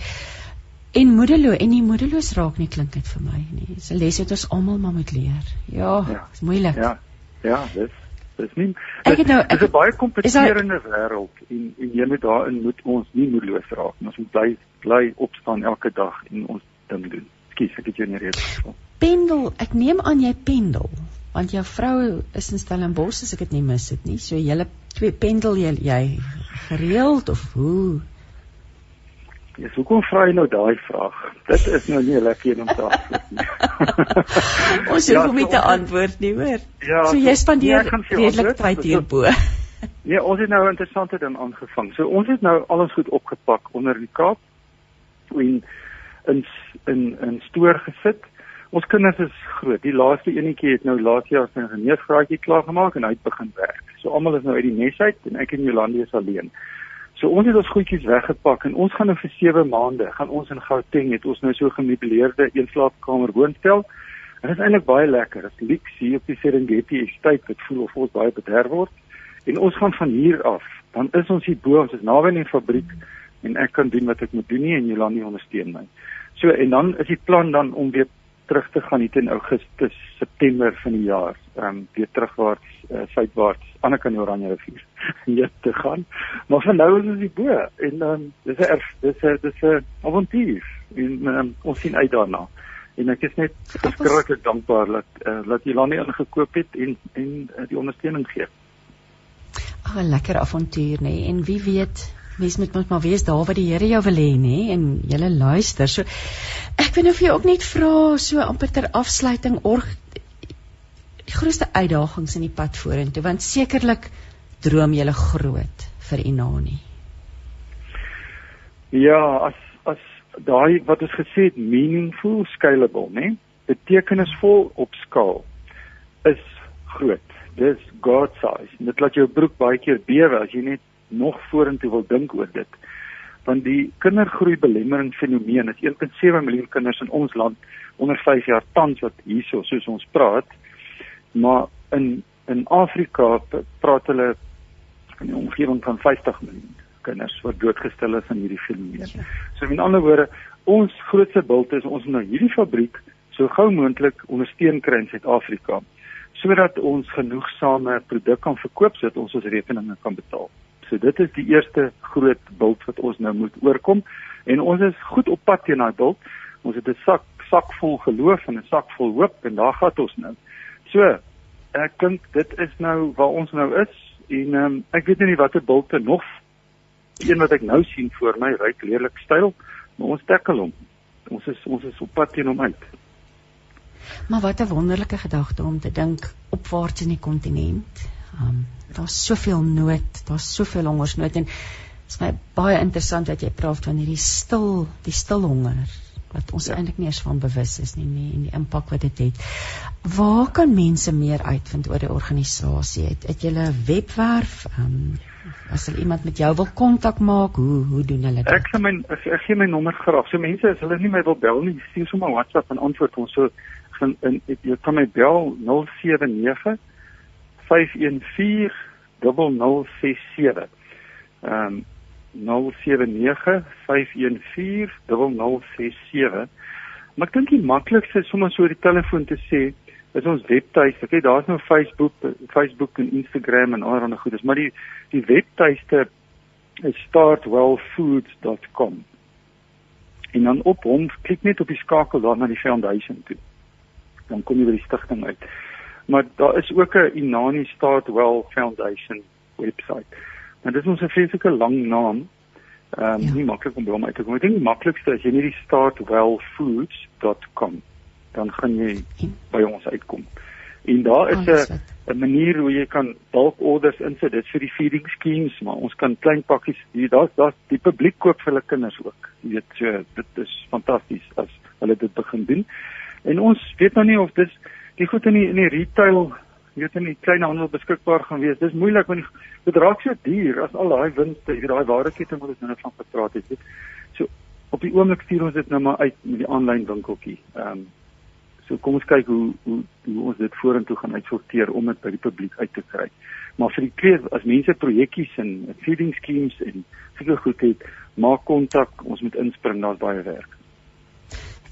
En moedeloos en nie moedeloos raak nie klink dit vir my nie. Dis 'n les wat ons almal maar moet leer. Ja, ja. is moeilik. Ja. Ja, dis Dis nie Ek het nou dit is 'n baie kompeterende daar... wêreld en en jy moet daarin moet ons nie moedeloos raak nie. Ons moet bly bly opstaan elke dag en ons ding doen. Skus, ek het jou nie rede geval. Pendel, ek neem aan jy pendel want jou vrou is in Stellenbosch as ek dit nie mis het nie. So julle twee pendel jy, jy gereeld of hoe? Ja, so kom vra jy nou daai vraag. Dit is nou nie lekker om te antwoord nie. <laughs> ons hoef hom ja, nie te antwoord nie, hoor. Ja, so jy spandeer ja, redelik tyd hierbo. <laughs> Nee, ons het nou 'n interessante ding aangevang. So ons het nou alles goed opgepak onder die Kaap en in in in stoor gesit. Ons kinders is groot. Die laaste enetjie het nou laas jaar sy geneesgraadjie klaar gemaak en hy het begin werk. So almal is nou uit die nes uit en ek en Jolande is alleen. So ons het ons goedjies weggepak en ons gaan nou vir 7 maande gaan ons in Gauteng het ons nou so gemeubileerde eenslaapkamer woonstel. En dit is eintlik baie lekker. Dit lyk hier op die Serengeti estate wat voel of ons baie bederf word. En ons gaan van hier af, dan is ons hier bo, ons is naby die fabriek en ek kan doen wat ek moet doen nie en Jolani ondersteun my. So en dan is die plan dan om weer terug te gaan hier in Augustus, September van die jaar, ehm um, weer terugwaarts, uh, suidwaarts, aan die kant die Oranje rivier <laughs> hier te gaan. Maar vir nou is ons hier bo en ehm um, dis 'n dis 'n dis 'n avontuur en um, ons sien uit daarna. En ek is net verskriklik dankbaar dat uh, dat Jelani ingekoop het en en uh, die ondersteuning gee. Ag 'n lekker avontuur nê nee. en wie weet mens moet mos maar wees daar waar die Here jou wil hê nê en jy luister. So ek wil nou vir jou ook net vra so amper ter afsluiting org die grootste uitdagings in die pad vorentoe want sekerlik droom jy groot vir Inani. Ja, as as daai wat ons gesê het meaningful scalable nê betekenisvol op skaal is groot. Dis God size. Dit laat jou broek baie keer bewe as jy net nog vorentoe wil dink oor dit. Want die kindergroei belemmering fenomeen is 1.7 miljoen kinders in ons land onder 5 jaar tans wat hierso soos ons praat. Maar in in Afrika praat hulle in die omgewing van 50 miljoen kinders wat doodgestel is aan hierdie fenomeen. Ja. So met ander woorde, ons grootste bult is ons nou hierdie fabriek so gou moontlik ondersteun kry in Suid-Afrika sodat ons genoegsame produk kan verkoop sodat ons ons rekeninge kan betaal. So dit is die eerste groot bult wat ons nou moet oorkom en ons is goed op pad teen daai bult. Ons het 'n sak sak vol geloof en 'n sak vol hoop en daar gaan ons nou. So ek dink dit is nou waar ons nou is en um, ek weet nie watter bulte nog een wat ek nou sien voor my ryk leerlik styl, maar ons tackle hom. Ons is ons is op pad teen hom uit. Maar wat 'n wonderlike gedagte om te dink opwaarts in die kontinent. Um, daar's soveel nood, daar's soveel hongersnood en dit is my baie interessant dat jy praat van hierdie stil, die stil honger wat ons ja. eintlik nie eens van bewus is nie, nie en die impak wat dit het. Waar kan mense meer uitvind oor die organisasie? Het, het jy 'n webwerf? Um, as hulle iemand met jou wil kontak maak, hoe hoe doen hulle dit? Ek sê my ek, ek gee my nommer graag. So mense as hulle nie my wil bel nie, stuur sommer WhatsApp en antwoord ons so gaan in jy kan my bel 079 5140067. Ehm um, 0795140067. Maar ek dink die maklikste is sommer so oor die telefoon te sê is ons webtuiste. Okay, daar's nou Facebook, Facebook en Instagram en allerlei goedes, maar die die webtuiste is startwellfoods.com. En dan op hom klik net op die skakel daar na die foundation toe. Dan kom jy by die stigting uit maar daar is ook 'n Inani Start Well Foundation webwerf. Maar dit is ons 'n vreeslike lang naam. Ehm um, ja. nie maklik om by hom uit te kom. Ek dink die maklikste is jy net die startwellfoods.com. Dan gaan jy by ons uitkom. En daar is 'n oh, 'n manier hoe jy kan bulk orders insit. Dit vir die feeding schemes, maar ons kan klein pakkies, daar's daar's die publiek koop vir hulle kinders ook. Jy weet, so dit is fantasties as hulle dit begin doen. En ons weet nou nie of dit die goed in die in die retail weet in die kleinhandel beskikbaar gaan wees. Dis moeilik want dit raak so duur as al daai winste, jy daai wareketting wat ons nou van gepraat het. So op die oomblik stuur ons dit nou maar uit met die aanlyn winkeltjie. Ehm um, so kom ons kyk hoe hoe hoe ons dit vorentoe gaan uitsorteer om dit by die publiek uit te kry. Maar vir die kleer as mense projekkies en feeding schemes en seker goed het, maak kontak, ons moet inspring, daar's baie werk.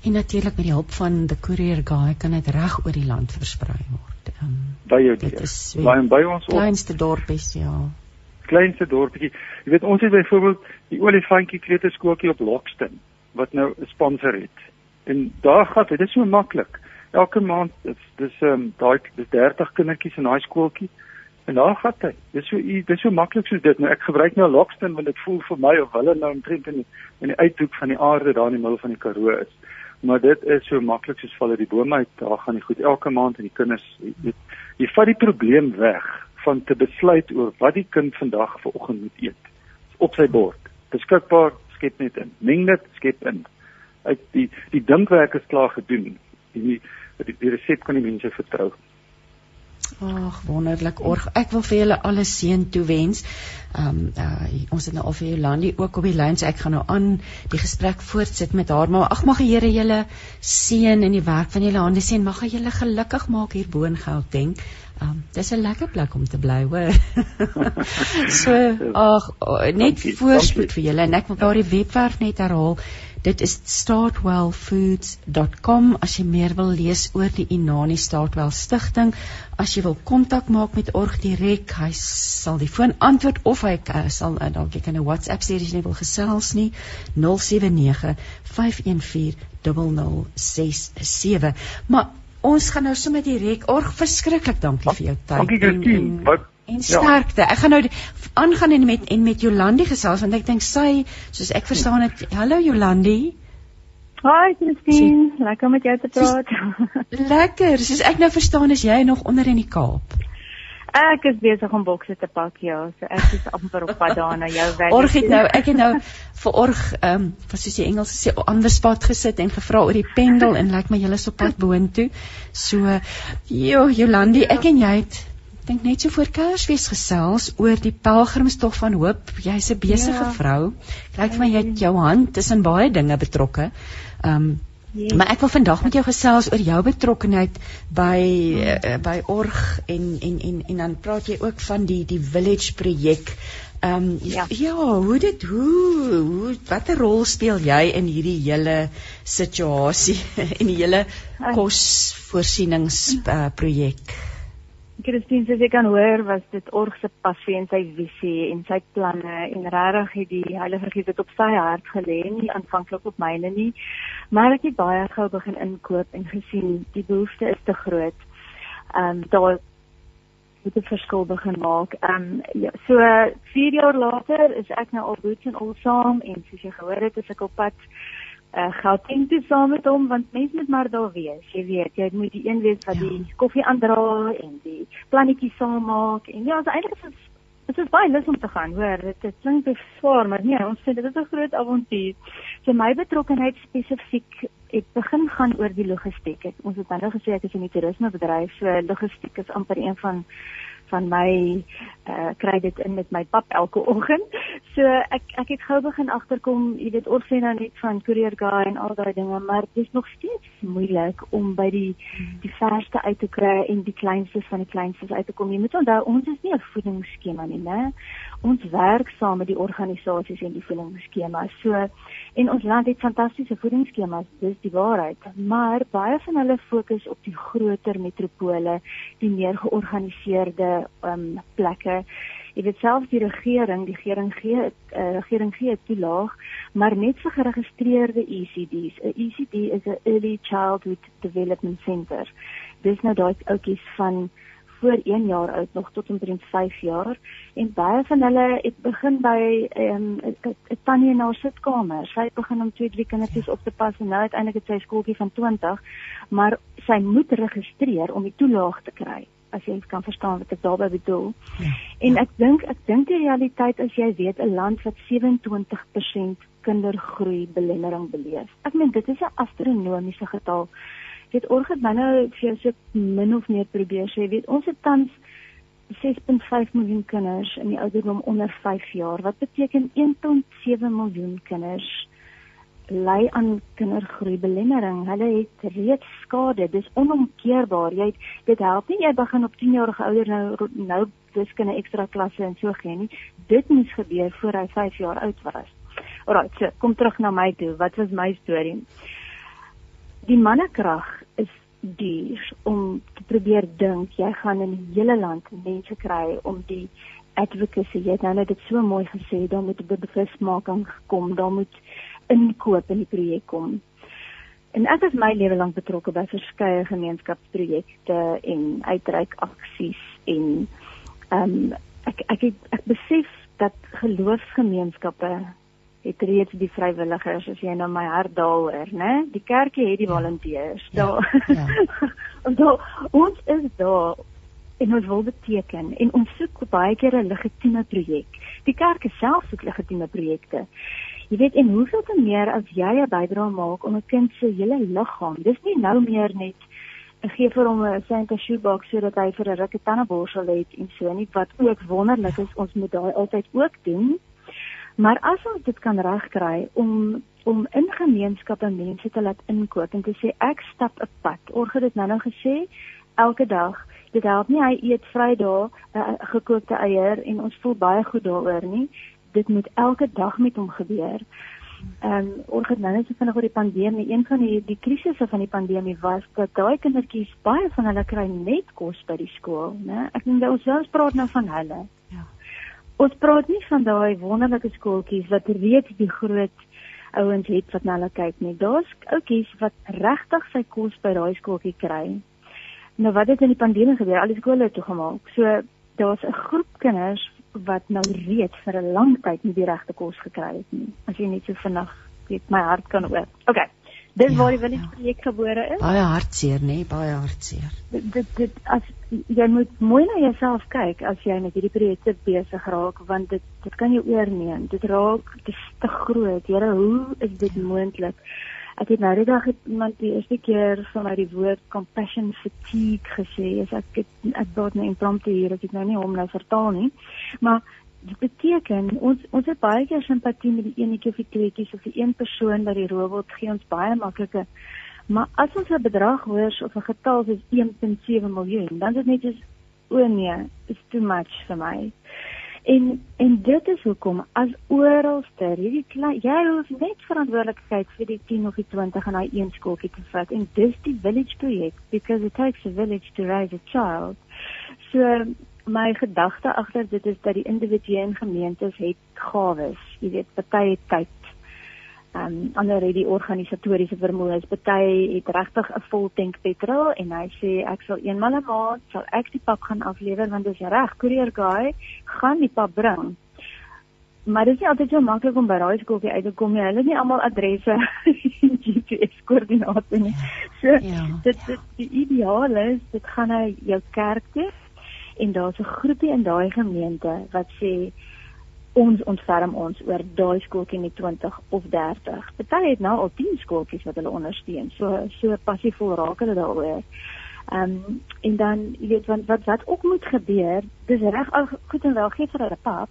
En natuurlik met die hulp van die courier guy kan dit reg oor die land versprei word. Um, by jou deur. Waar by ons op kleinste dorpies, ja. Kleinste dorpie. Jy weet ons het byvoorbeeld die olifantjie kleuterskooltjie op Lockston wat nou 'n sponsor het. En daar gaan dit is so maklik. Elke maand dis dis ehm um, daai dis 30 kindertjies in daai skooltjie. En daar gaan hy. Dis so dis so maklik soos dit. Nou ek gebruik nou Lockston want dit voel vir my of hulle nou omtrent in die, in die uithoek van die aarde daar in die middel van die Karoo is maar dit is so maklik soos val uit die boom uit. Daar gaan die goed elke maand en die kinders jy, jy vat die probleem weg van te besluit oor wat die kind vandag vanoggend moet eet op sy bord. Beskikbaar, skep net in. Meng dit, skep in. Uit die die dinkwerk is klaar gedoen. Die die, die resep kan die mense vertrou. Ag, wonderlik. Org, ek wil vir julle alle seën toewens. Ehm um, uh, ons het nou al vir Jolandi ook op die lyn, so ek gaan nou aan die gesprek voortsit met haar. Maar ag, mag die Here julle seën in die werk van julle hande sien. Mag hy julle gelukkig maak hier bo in Gauteng. Ehm um, dis 'n lekker plek om te bly, hoor. <laughs> so ag, net voorspoed vir julle en ek wil daardie webwerf net herhaal. Dit is startwellfoods.com as jy meer wil lees oor die Inani Startwell Stichting. As jy wil kontak maak met Org direk, hy sal die foon antwoord of hy uh, sal uh, dalk jy kan 'n WhatsApp stuur as jy wil gesels nie 079 514 0067. Maar ons gaan nou sommer direk Org verskriklik dankie vir jou tyd. Dankie Christine. Wat en ja. sterkte. Ja. Ek gaan nou aangaan en met en met Jolandi gesels want ek dink sy soos ek verstaan dit. Hallo Jolandi. Hi Christine, lekker om met jou te praat. <laughs> lekker. Soos ek nou verstaan is jy nog onder in die Kaap. Ek is besig om bokse te pak ja, so ek is amper op pad daar na jou werk. Org het nou, ek het nou vir Org ehm um, wat soos die Engels sê, ander spot gesit en gevra oor die pendel en lyk like my julle is op pad boontoe. So, jo, Jolandi, ek en jy het dink net so voor Kersfees gesels oor die pelgrimstog van hoop. Jy's 'n besige ja. vrou. Kyk vir my jy het jou hand tussen baie dinge betrokke. Ehm um, yes. maar ek wil vandag met jou gesels oor jou betrokkeheid by uh, by Org en en en en dan praat jy ook van die die village projek. Ehm um, ja. ja, hoe dit hoe hoe watter rol speel jy in hierdie hele situasie <laughs> in die hele kosvoorsienings uh, projek? Christine, soos jy kan hoor, was dit Org se passie en sy visie en sy planne en regtig het die Heilige Gees dit op sy hart gelê, nie aanvanklik op myne nie. Maar ek het baie gou begin inkoop en gesien die behoefte is te groot. Ehm um, daar moet 'n verskil begin maak. Ehm um, ja, so 4 jaar later is ek nou al boots en al saam en soos jy gehoor het, is ek op pad uh, teen toe saam met hom want mense moet maar daar wees. Jy weet, jy moet die een wees wat ja. die koffie aandra en die plannetjies saam maak en ja, so eintlik is dit is baie lus om te gaan, hoor. Dit dit klink beswaar, maar nee, ons sê dit is 'n groot avontuur. So my betrokkeheid spesifiek het begin gaan oor die logistiek. Ek, ons het nou gesê ek is in die toerismebedryf, so logistiek is amper een van van my uh kry dit in met my pap elke <laughs> oggend. So ek ek het gou begin agterkom, jy weet ons sê nou net van courier guy en al daai dinge, maar dit is nog steeds moeilik om by die die verste uit te kry en die kleinstes van die kleinstes uit te kom. Jy moet onthou ons is nie 'n voedingsskema nie, né? Ons werk saam met die organisasies en die voedingsskemas. So en ons land het fantastiese voedingsskemas, dis die waarheid, maar baie van hulle fokus op die groter metropole, die meer georganiseerde um plekke. Jy weet selfs die regering, die regering gee uh, regering gee toelaag, maar net vir geregistreerde ECDs. 'n ECD is 'n Early Childhood Development Center. Dis nou daai oudjies van voor 1 jaar oud nog tot omtrent 5 jaar en baie van hulle het begin by ehm, 'n um, tannie in haar sitkamer. Sy het begin om twee drie kindertjies op te pas en nou uiteindelik het sy skooltjie van 20, maar sy moet registreer om die toelaag te kry as jy kan verstaan wat ek daarmee bedoel. Ja. En ek dink ek dink die realiteit as jy weet 'n land wat 27% kindergroei belemmering beleef. Ek meen dit is 'n astronomiese getal weet my nou vir jou so min of meer probeer sê weet ons het tans 6.5 miljoen kinders in die ouderdom onder 5 jaar. Wat beteken 1.7 miljoen kinders ly aan kindergroei belemmering hulle het reeds skade. Dis onomkeerbaar. Jy dit help nie jy begin op 10 jarige ouder nou nou wiskunde ekstra klasse en so gee nie. Dit moes gebeur voor hy 5 jaar oud was. Alraai, so, kom terug na my toe. Wat was my storie? Die mannekrag is duur om te probeer dink jy gaan in die hele land mense kry om die advocacy jy het nou net dit so mooi gesê daar moet 'n bewusmaking kom daar moet inkoop in die projek kom. En ek is my lewe lank betrokke by verskeie gemeenskapsprojekte en uitreik aksies en ehm um, ek ek ek, ek besef dat geloofsgemeenskappe het reeds die vrywilligers as jy nou my hart daaroor, né? Die kerkie het die ja. volonteërs. Ja. Daar. Ja. <laughs> daar ons is daar en ons wil beteken en ons soek baie keer 'n legitieme projek. Die kerk self soek legitieme projekte. Jy weet en hoeveel te meer as jy 'n bydrae maak om 'n kind se hele liggaam. Dis nie nou meer net gee vir hom 'n Santa shoebox sodat hy vir 'n rukke tandeborsel het en so nie wat ook wonderlik is ons moet daai altyd ook doen. Maar as ons dit kan regkry om om in gemeenskappe mense te laat inkoop en te sê ek stap 'n pad. Orge dit nou-nou gesê elke dag. Dit help nie hy eet Vrydag 'n uh, gekookte eier en ons voel baie goed daaroor nie. Dit moet elke dag met hom gebeur. Ehm um, orge nou net so vinnig oor die pandemie. Een van die die krisisse van die pandemie was dat daai kindertjies baie van hulle kry net kos by die skool, né? Ek dink ons selfs praat nou van hulle. Ons praat nie van daai wonderlike skooltjies wat reeds die groot ouens het wat na hulle kyk nie. Daar's oudjies wat regtig sy kos by daai skooltjie kry. Nou wat het in die pandemie gebeur? Al die skole het toegemaak. So daar's 'n groep kinders wat nou reeds vir 'n lang tyd nie die regte kos gekry het nie. As jy net so vinnig weet my hart kan oop. Okay. Dis ja, waar die Village ja. projek gebore is. Baie hartseer, nê, nee, baie hartseer. Dit dit, dit as jy moet mooi na jouself kyk as jy met hierdie projekte besig raak want dit dit kan jou oorneem. Dit raak dit is te groot. Here, hoe is dit moontlik? Ek het nou die dag iemand die eerste keer van my die woord compassion fatigue gesê. As ek het, ek dink net impromptu hier, ek het nou nie hom nou vertaal nie. Maar dit beteken ons ons het baie keer simpatie met die enetjie of die tweetjies of die een persoon wat die robot gee ons baie maklike maar as ons 'n bedrag hoor of 'n getal soos 1.7 miljoen dan is dit net soos o nee it's too much vir my en en dit is hoekom as oralste hierdie klein jy hoef net verantwoordelikheid vir die 10 of die 20 in daai een skooltjie te vat en dis die village projek because it takes a village to raise a child so my gedagte agter dit is dat die individue en gemeentes het gawes. Jy weet, party het tyd. Ehm um, ander het die organisatoriese vermoë. Party het regtig 'n vol tank petrol en hy sê ek sal eenmal 'n maand sal ek die pap gaan aflewer want dis reg. Courier guy gaan die pap bring. Maar dit is nie altyd so maklik om by daai skooltjie uit te kom nie. Hulle het nie almal adresse en GPS koördinate nie. So ja. dit dit die ideaal is dit gaan na jou kerk toe en daar's 'n groepie in daai gemeente wat sê ons ontferm ons oor daai skooltjie met 20 of 30. Party het nou al 10 skooltjies wat hulle ondersteun. So so passievol raak hulle daaroor. Ehm um, en dan jy weet wat wat wat ook moet gebeur, dis reg al goed en wel gee vir hulle pap,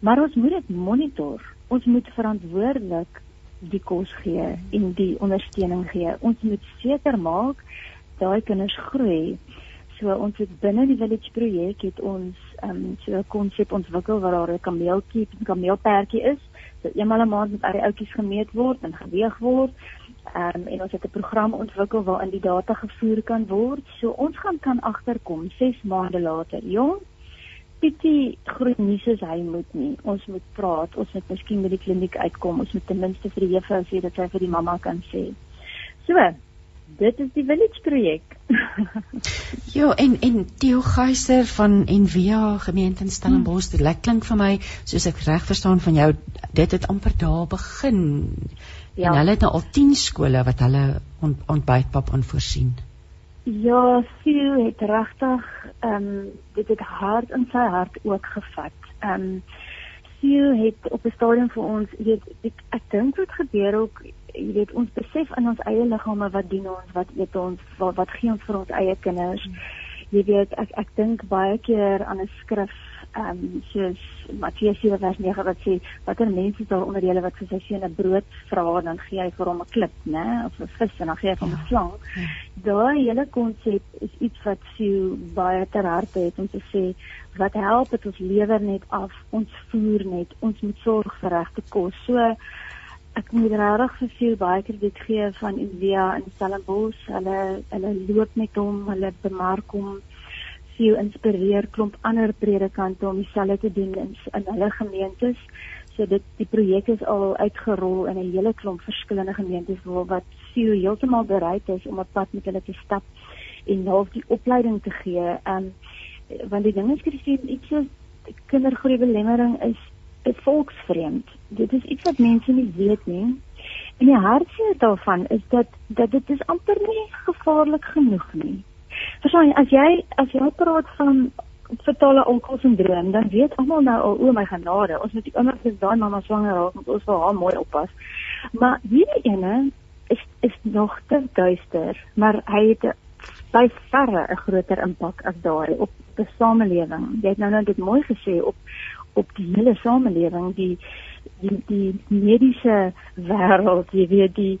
maar ons moet dit monitor. Ons moet verantwoordelik die kos gee en die ondersteuning gee. Ons moet seker maak daai kinders groei. So ons het binne die village projek het ons ehm um, so 'n konsep ontwikkel waar daar 'n kameeltjie, 'n kameelperdjie is. So eenmal 'n maand moet al die oudjies gemeet word en geweeg word. Ehm um, en ons het 'n program ontwikkel waarin die data gevoer kan word. So ons gaan kan agterkom 6 maande later. Jong, Pietie groet nie soos hy moet nie. Ons moet praat. Ons moet miskien by die kliniek uitkom. Ons moet ten minste vir die juffrou sê dat sy vir die mamma kan sê. So, dit is die village projek. <laughs> ja, en en Theo Geyser van Envia gemeente in Stellenbosch, dit hmm. klink vir my soos ek reg verstaan van jou, dit het amper daar begin. Ja. En hulle het nou al 10 skole wat hulle ont, ontbytpap aanvoorsien. Ja, Theo het regtig ehm um, dit het hard in sy hart ook gevat. Ehm um, Theo het op 'n stadium vir ons, weet ek, ek dink dit gebeur ook jy weet ons besef in ons eie liggame wat dien ons, wat eet ons, wat, wat gee ons vir ons eie kinders. Hmm. Jy weet ek ek dink baie keer aan 'n skrif ehm um, soos Matteus 7:9 wat sê watter mense daar onder julle wat vir sy seun 'n brood vra dan gee hy vir hom 'n klip, né, of 'n vis en dan gee hy hom 'n ja. slang. Ja. Daai hele konsep is iets wat sou baie ter harte het om te sê wat help dit ons lewer net af, ons voer net, ons moet sorg vir regte kos. So ek moet regtig vir veel baie krediet gee van Envia in Stellenbosch. Hulle hulle loop met hom, hulle bemark hom veel inspireer klomp ander predikante om dieselfde te doen in, in hulle gemeentes. So dit die projek is al uitgerol in 'n hele klomp verskillende gemeentes waar wat veel heeltemal bereid is om op pad met hulle te stap en half die opleiding te gee. Um want die ding is gesien iets so kindergroei belemmering is volksvreemd. Dit is iets wat mense nie weet nie. En die hartseer daarvan is dat dat dit is amper nie gevaarlik genoeg nie. Verstaan jy as jy as jy praat van vertale onkelsyndroom, dan weet almal nou al o my genade, ons moet ouers is daai mamma swanger raak, ons wil haar mooi oppas. Maar hierdie ene is is nog te duister, maar hy het by verre 'n groter impak as daai op die samelewing. Jy het nou nou dit mooi gesê op op die hele samelewing, die die die mediese wêreld, jy weet die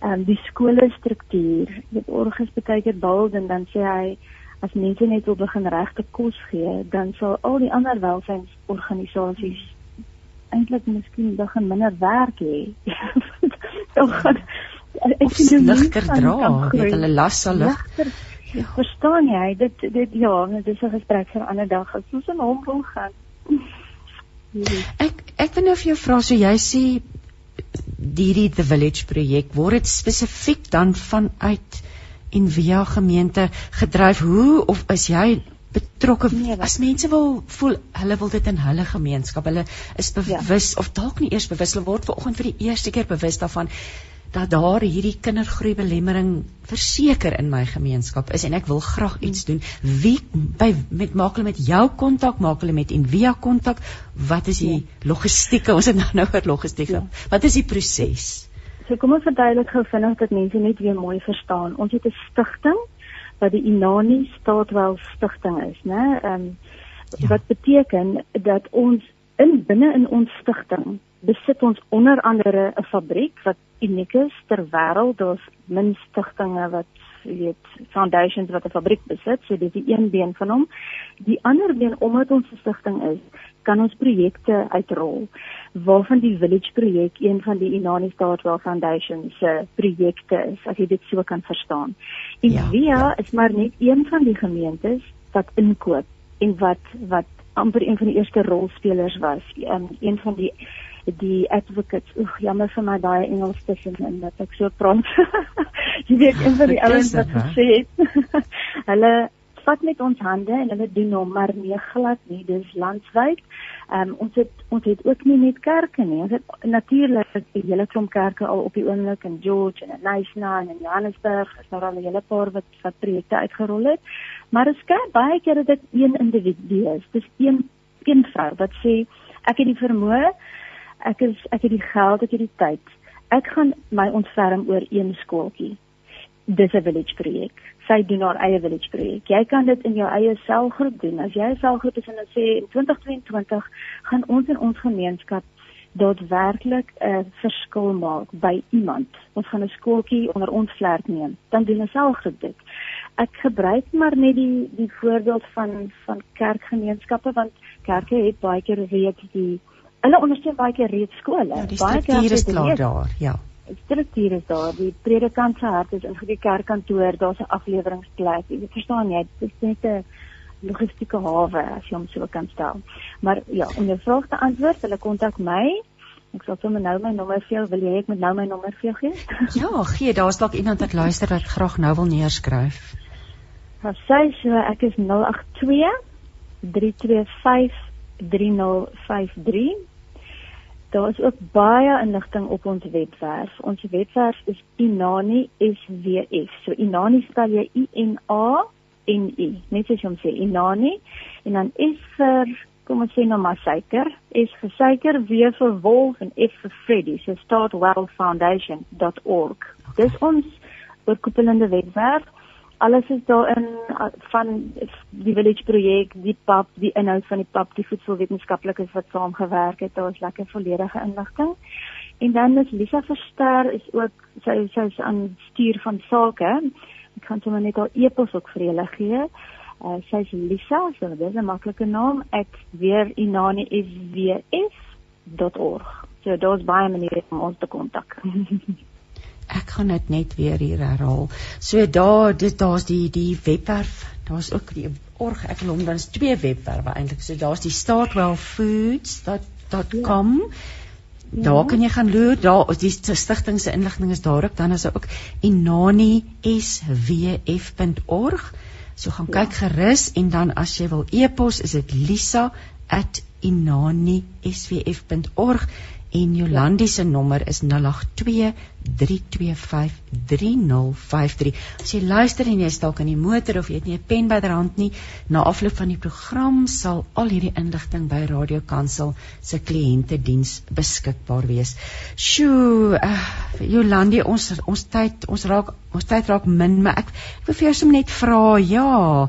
ehm um, die skoolstruktuur. Dit orges baie keer bald en dan sê hy as mense net wil begin regte kos gee, dan sal al die ander welsynsorganisasies eintlik miskien begin minder werk hê. <laughs> Dan gaan ek sien ligter dra, weet hulle las sal ligter. Ja. Verstaan jy? Dit dit ja, dit is 'n gesprek vir 'n ander dag. As ons in hom wil gaan. Ek ek wil nou vir jou vra so jy sê hierdie the village projek word dit spesifiek dan vanuit en via gemeente gedryf hoe of is jy betrokke nee, as mense wil voel hulle wil dit in hulle gemeenskap hulle is ja. bewus ja. of dalk nie eers bewus hulle word vanoggend vir die eerste keer bewus daarvan dat daar hierdie kindergroei belemmering verseker in my gemeenskap is en ek wil graag iets doen wie by met maak hulle met jou kontak maak hulle met Envia kontak wat is die ja. logistieke ons het nou nou oor logistieke ja. wat is die proses so kom ons verduidelik gou vinnig dat mense net weer mooi verstaan. Ons het 'n stigting wat die Inani Staatwel Stichting is, né? Ehm um, ja. wat beteken dat ons in binne in ons stigting besit ons onder andere 'n fabriek wat uniek is ter wêreld. Daar's min stigtinge wat weet foundations wat 'n fabriek besit, so dis die een been van hom. Die ander been omdat ons 'n stigting is, kan ons projekte uitrol waarvan die village projek een van die Inani Staatwel Foundation se projekte is as jy dit so kan verstaan. En ja, Via ja. is maar net een van die gemeentes wat inkoop en wat wat amper een van die eerste rolspelers was. Um, een van die die advocates. Oeg, jammer vir my daai Engels tussenin dat ek so praat. <laughs> jy weet een van die ouens wat gesê het <laughs> hulle vat met ons hande en hulle doen hom maar nie glad nie dis landwyd. Ehm um, ons het ons het ook nie net kerke nie. Ons het natuurlik 'n hele klomp kerke al op die oomblik in George en in Nyasa en in Johannesburg. Is daar al 'n hele paar wat wat projekte uitgerol het. Maar dit skep baie keer dat dit een individu is. Dis een een vrou wat sê ek het die vermoë, ek is ek het die geld, ek het die tyd. Ek gaan my ontferm oor een skooltjie. Dis 'n village projek sy doen haar eie village projek. Jy kan dit in jou eie selgroep doen. As jy 'n selgroep is en dan sê in 2022 gaan ons in ons gemeenskap daadwerklik 'n verskil maak by iemand. Ons gaan 'n skooltjie onder ons vlerk neem. Dan doen 'n selgroep dit. Ek gebruik maar net die die voorbeeld van van kerkgemeenskappe want kerke het baie keer reeds die hulle ondersteun baie keer reeds skole. Ja, baie keer is klaar daar, ja struktuur is daar. Die predikant se hart is in die kerkkantoor, daar's 'n afleweringsplek. Jy verstaan jy, dit is net 'n logistieke hawe as jy hom so kan stel. Maar ja, om jou vraag te antwoord, hulle kontak my. Ek sal sommer nou my nommer vir jou, wil jy ek moet nou my nommer vir jou gee? ja, gee, daar's dalk iemand wat luister wat graag nou wil neerskryf. Wat sê so, ek is 082 325 3053 Daar is ook baie inligting op ons webwerf. Ons webwerf is Inani SWF. So Inani spel jy I N A N I. Net soos jy hom sê, Inani en dan S vir kom ons sê nou maar suiker, S vir suiker, W vir wolf en F vir Freddy. So startwellfoundation.org. Dis ons oorkoepelende webwerf alles is daarin van die village projek, die pap, die inhoud van die pap, die voedselwetenskaplikes wat saamgewerk het, daar is lekker volledige inligting. En dan is Lisa Verster is ook sy sy is aan stuur van sake. Ek kan sommer net haar e-pos ook vir julle gee. Uh, sy is Lisa, so dit is 'n maklike naam. Ek weer inani is weer is.org. So So daar's baie maniere om ons te kontak. <laughs> Ek gaan dit net weer hier herhaal. So daar dit daar's die die webwerf, daar's ook die org ek wil hom dan's twee webwerwe eintlik. So daar's die startwellfoods.com. Ja. Daar kan jy gaan loer, daar is die stigting se inligting is daar ook, dan is daar ook inaniswf.org. So gaan kyk ja. gerus en dan as jy wil e-pos is dit lisa@inaniswf.org en Jolandi se nommer is 082 3253053. As jy luister en jy is dalk in die motor of jy het nie 'n pen byderhand nie, na afloop van die program sal al hierdie inligting by Radio Kansel se kliëntediens beskikbaar wees. Sjoe, uh, Jolandi, ons ons tyd, ons raak ons tyd raak min, maar ek ek wil vir jou sommer net vra, ja,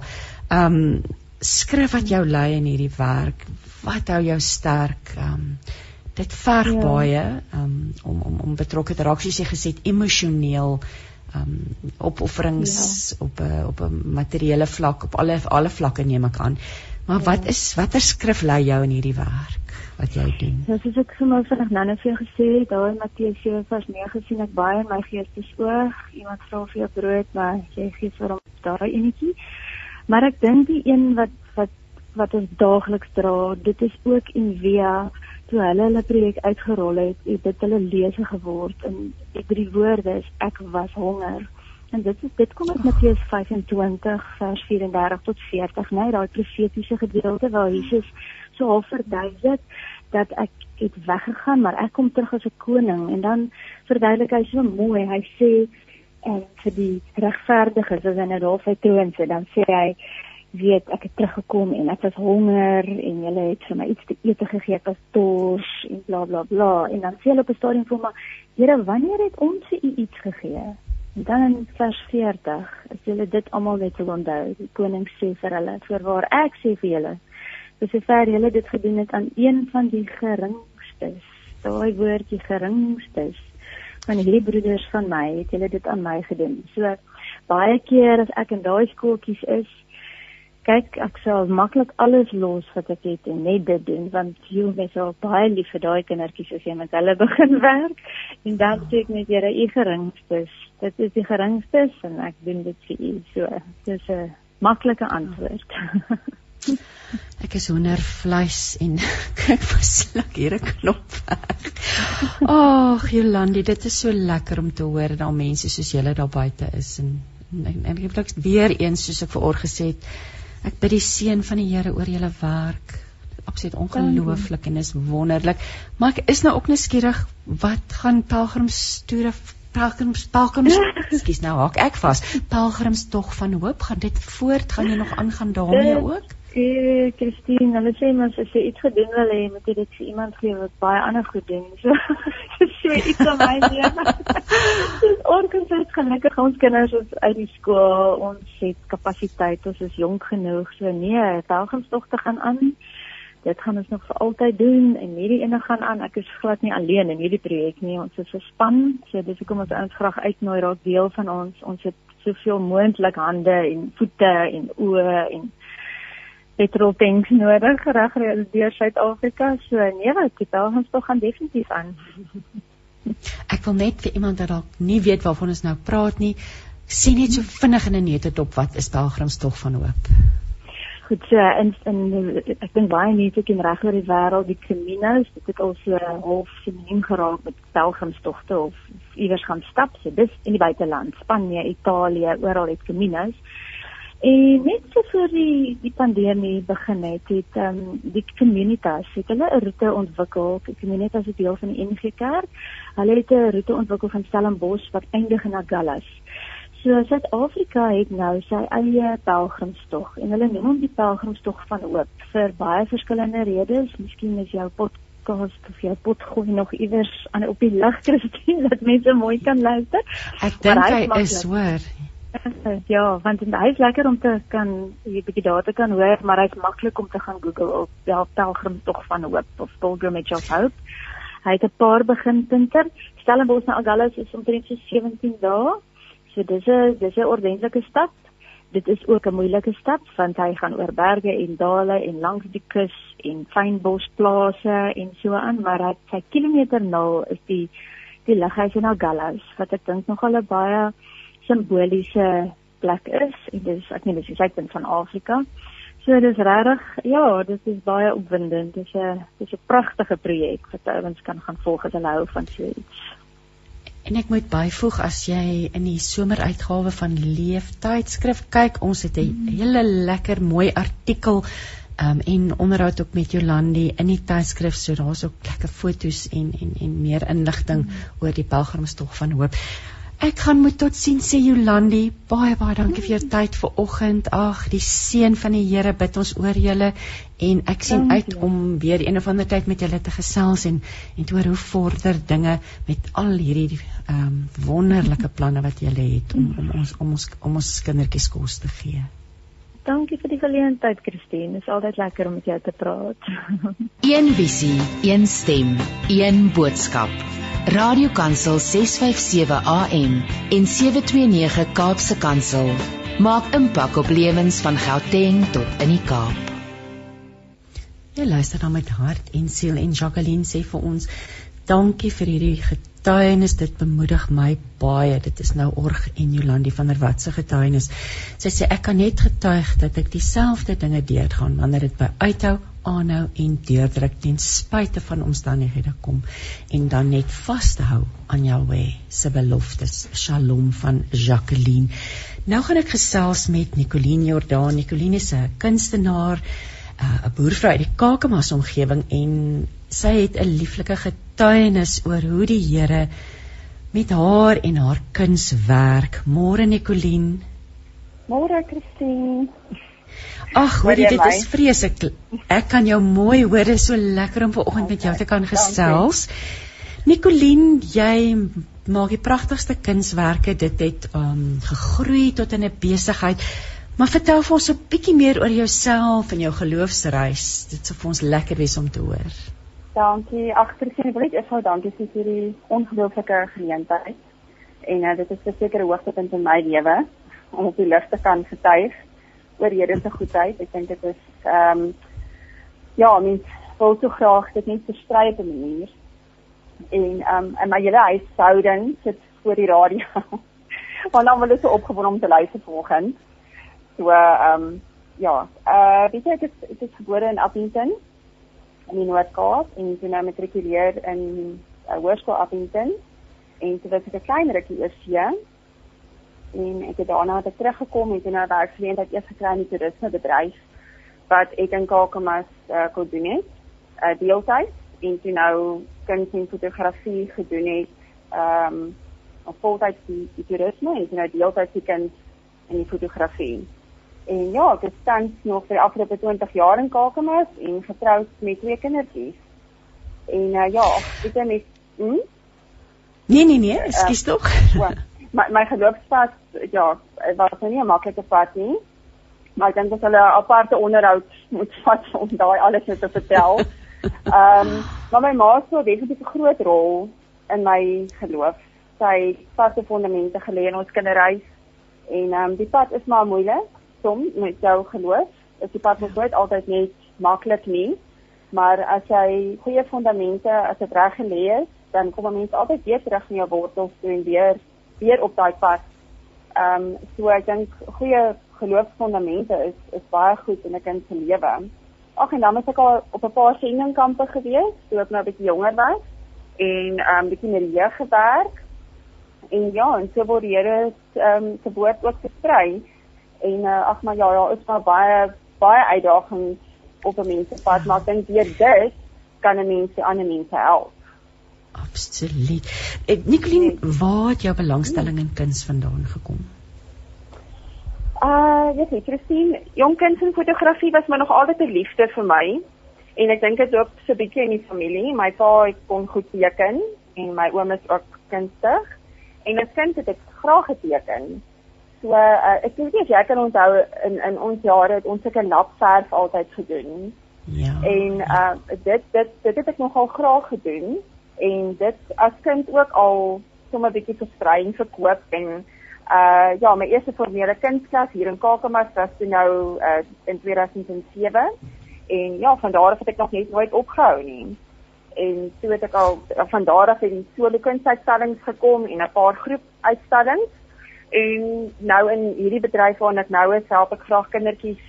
ehm um, skrif wat jou lei in hierdie werk. Wat hou jou sterk? Ehm um, dit verg ja. baie um, om om om betrokke te raak soos jy gesê het emosioneel um opofferings ja. op 'n op 'n materiële vlak op alle alle vlakke neem ek aan. Maar ja. wat is watter skrif lei jou in hierdie werk wat jy doen? Ja, soos ek sommer vanaand nou net vir gesê het, daar in Matteus 7:9 sien ek baie in my geestesoog, iemand vra vir jou brood, maar jy gee vir hom daai enetjie. Maar ek dink die een wat wat wat ons daagliks dra, dit is ook in via toe hulle hulle projek uitgerol het, het dit hulle lese geword en die drie woorde is ek was honger. En dit is dit kom uit Matteus 25 vers 34 tot 40, né, nee, daai profetiese gedeelte waar Jesus so half verduidelik dat ek het weggegaan, maar ek kom terug as 'n koning en dan verduidelik hy so mooi. Hy sê en vir die regverdiges as hy nou daar op sy troon sit, dan sê hy weet ek het teruggekom en ek was honger en julle het vir my iets te eet gegee ek was dors en bla bla bla. En dan sê hulle op 'n stadium vir my Here wanneer het ons vir u iets gegee? En dan in vers 40 as julle dit almal net wil onthou die koning sê vir hulle voorwaar ek sê vir julle dis sover julle dit gedoen het aan een van die geringstes. Daai woordjie geringstes van hierdie broeders van my het julle dit aan my gedoen. So baie keer as ek in daai skooltjies is kyk ek sal maklik alles los wat ek het en net dit doen want jy is al baie lief vir daai kindertjies as jy met hulle <laughs> begin werk. En dan sê ek net jare u geringstes. Dit is die geringstes en ek doen dit vir u. So dis 'n maklike antwoord. <laughs> Ek is honder vleis en <laughs> kyk versluk hier 'n knop ag Jolandi dit is so lekker om te hoor dat mense soos julle daar buite is en en ek het weer eens soos ek vooroor gesê het Ek bid die seën van die Here oor julle werk. Absoluut ongelooflik en is wonderlik. Maar ek is nou ook nuuskierig, wat gaan pelgrimstoere pelgrims pelgrims <laughs> Ekskuus nou haak ek vas. Pelgrimstog van hoop, gaan dit voort? Gaan jy nog aangaan daarmee ook? Eh, Christine, hulle sê mens as jy iets gedoen wil hê, moet jy dit vir iemand gee wat baie ander goed doen. <laughs> So so iets aan my lewe. <laughs> Dis ongelukkig gelukkig ons kinders is uit die skool, ons het kapasiteit, ons is jonk genoeg. So nee, pelgrimstogte gaan aan. Dit gaan ons nog vir altyd doen en hierdie ene gaan aan. Ek is glad nie alleen in hierdie projek nie. Ons is 'n span. So dis hoekom ons ons graag uitnooi raak deel van ons. Ons het soveel moontlik hande en voete en oë en petrol tanks nodig reg deur Suid-Afrika. So nee, wat die pelgrims tog gaan definitief aan. <laughs> Ek wil net vir iemand wat dalk nie weet waarvan ons nou praat nie, sê net so vinnig in 'n netop wat is pelgrims tog van hoop. Goed, so in in ek dink baie mense ken reg oor die wêreld die Caminos, dit het al so half sinoniem geraak met pelgrimstogte of iewers gaan stap, so dis in die buiteland, Spanje, Italië, oral het Caminos. En net so voor die die pandemie begin het, het ehm um, die communitas het hulle 'n roete ontwikkel. Die communitas is deel van die NG Kerk. Hulle het 'n roete ontwikkel van Stellenbosch wat eindig in Agulhas. So Suid-Afrika het nou sy eie pelgrimstog en hulle noem hom die pelgrimstog van hoop vir baie verskillende redes. Miskien is jou podcast of jou pot gooi nog iewers aan op die lig Christine <laughs> dat mense mooi kan luister. Ek dink hy is hoor. Ja, want dit is lekker om te kan 'n bietjie data kan hoor, maar hy's maklik om te gaan Google op ja, Pelgrim tog van hoop of Pilgrimage of Hope. Hy het 'n paar beginpunte. Stellenbosch na Agulhas is omtrent so 17 dae. So dis 'n dis 'n ordentlike stad dit is ook 'n moeilike stap want hy gaan oor berge en dale en langs die kus en fynbosplase en so aan, maar hy sy kilometer 0 is die die lughuis in Agallas wat ek dink nogal 'n baie simboliese plek is en dit is ek nie dis die suidpunt van Afrika. So dis regtig, ja, dit is baie opwindend. Dit is 'n dis 'n pragtige projek wat ouens kan gaan volg as hulle hou van so iets. En ek moet byvoeg as jy in die someruitgawe van Leeftydskrif kyk, ons het 'n mm. hele lekker mooi artikel um, en onderhoud ook met Jolandi in die tydskrif, so daar's ook lekker foto's en en en meer inligting mm. oor die pelgrimstog van hoop. Ek gaan moet tot sien sê Jolandi, baie baie dankie vir jou tyd vanoggend. Ag, die seën van die Here bid ons oor julle en ek sien uit om weer een of ander tyd met julle te gesels en en te hoor hoe vorder dinge met al hierdie ehm um, wonderlike planne wat julle het om om ons om ons om ons kindertjies kos te gee. Dankie vir die geleentheid, Christine. Dit is altyd lekker om met jou te praat. een visie, een stem, een boodskap. Radiokansel 657 AM en 729 Kaapse Kansel. Maak impak op lewens van Gauteng tot in die Kaap. Jy luister na met hart en siel en Jacqueline sê vir ons dankie vir hierdie getuienis. Dit bemoedig my baie. Dit is nou org en Jolandi van der Walt se getuienis. Sy sê ek kan net getuig dat ek dieselfde dinge deurgaan wanneer dit by uithou aanhou en deurdruk ten spyte van omstandighede kom en dan net vas te hou aan Jahweh se beloftes. Shalom van Jacqueline. Nou gaan ek gesels met Nicoline Jordan. Nicoline is 'n kunstenaar, uh, 'n boervrou uit die Kakamas omgewing en sy het 'n lieflike getuienis oor hoe die Here met haar en haar kuns werk. Môre Nicoline. Môre Christine. Ag, hoorie, dit is vreeslik. Ek kan jou mooi hoor. Dit is so lekker om vanoggend met jou te kan gesels. Nicoline, jy maak die pragtigste kunswerke. Dit het um gegroei tot in 'n besigheid. Maar vertel vir ons 'n bietjie meer oor jouself en jou geloofsreis. Dit sou vir ons lekker wees om te hoor. Dankie. Agtersien wil ek effe dankie vir hierdie ongelooflike geleentheid. En uh, dit is 'n sekere hoogtepunt in my lewe om op die lig te kan getuig oor Here se goedheid. Ek dink dit is ehm um, ja, mens wil so graag dit net versprei op 'n manier. En ehm um, en my hele huishouding sit voor die radio. <laughs> Want dan wil ek so opgewonde om te luister vanoggend. So ehm um, ja, uh weet jy ek is ek is gebore in Appington in die Noord-Kaap en toe nou matrikuleer in uh, Hoërskool Appington en toe was ek 'n klein rukkie eers hier en ek het daarna het teruggekom en toe nou werksgeleentheid eers gekry in die toerismebedryf wat ek in Kakamas uh, kon doen het, uh, deeltyd en toe nou kuns en fotografie gedoen het ehm um, op voltyd die, die toerisme en toe nou deeltyd die kuns en die fotografie. En ja, ek is tans nog vir die afgelope 20 jaar in Kakamas en getroud met twee kindertjies. En uh, ja, ek het net hm? Nee nee nee, ekskuus uh, tog. my my geloofspad ja, dit was nou nie 'n maklike pad nie. Maar ek dink dat hulle 'n aparte onderhoud <laughs> moet vat om daai alles net te vertel. <laughs> Ehm, um, maar my ma so definitief 'n groot rol in my geloof. Sy het vaste fondamente gelê in ons kinderreis en ehm um, die pad is maar moeilik soms met jou geloof. Dit die pad moet nooit altyd net maklik nie. Maar as jy goeie fondamente, as dit reg gelê is, dan kom 'n mens altyd weer terug na jou wortels toe en weer weer op daai pad. Ehm um, so ek dink goeie geloofsfondamente is is baie goed in 'n kind se lewe. Ag en dan het ek al op 'n paar sendingkampe gewees, toe ek nou 'n bietjie jonger was en ehm um, bietjie met die jeug gewerk. En ja, en so word die Here ehm um, se woord ook versprei. En uh, ag maar ja, daar is maar baie baie uitdagings op 'n mens se pad, maar ek dink deur dit kan 'n mens se ander mense help. Absoluut. Ek Nicoline, waar het jou belangstelling in kuns vandaan gekom? Uh, ja, ek Christine, jong kuns en fotografie was maar nog altyd 'n liefde vir my. En ek dink dit loop so 'n bietjie in die familie. My pa kon goed teken en my oom is ook kunstig. En as kind het ek graag geteken. So uh, ek weet nie of jy kan onthou in in ons jare het ons sulke lapverf altyd gedoen. Ja. En uh dit dit dit het ek nogal graag gedoen en dit as kind ook al sommer bietjie versprei en verkoop en Uh ja, my eerste formele kunstklas hier in Kakamas was toe nou uh in 2007 en ja, van daar af het ek nog net nooit opgehou nie. En toe het ek al van daar af in solo kunsuitstallings gekom en 'n paar groepuitstallings. En nou in hierdie bedryf waar ek nou is, help ek graag kindertjies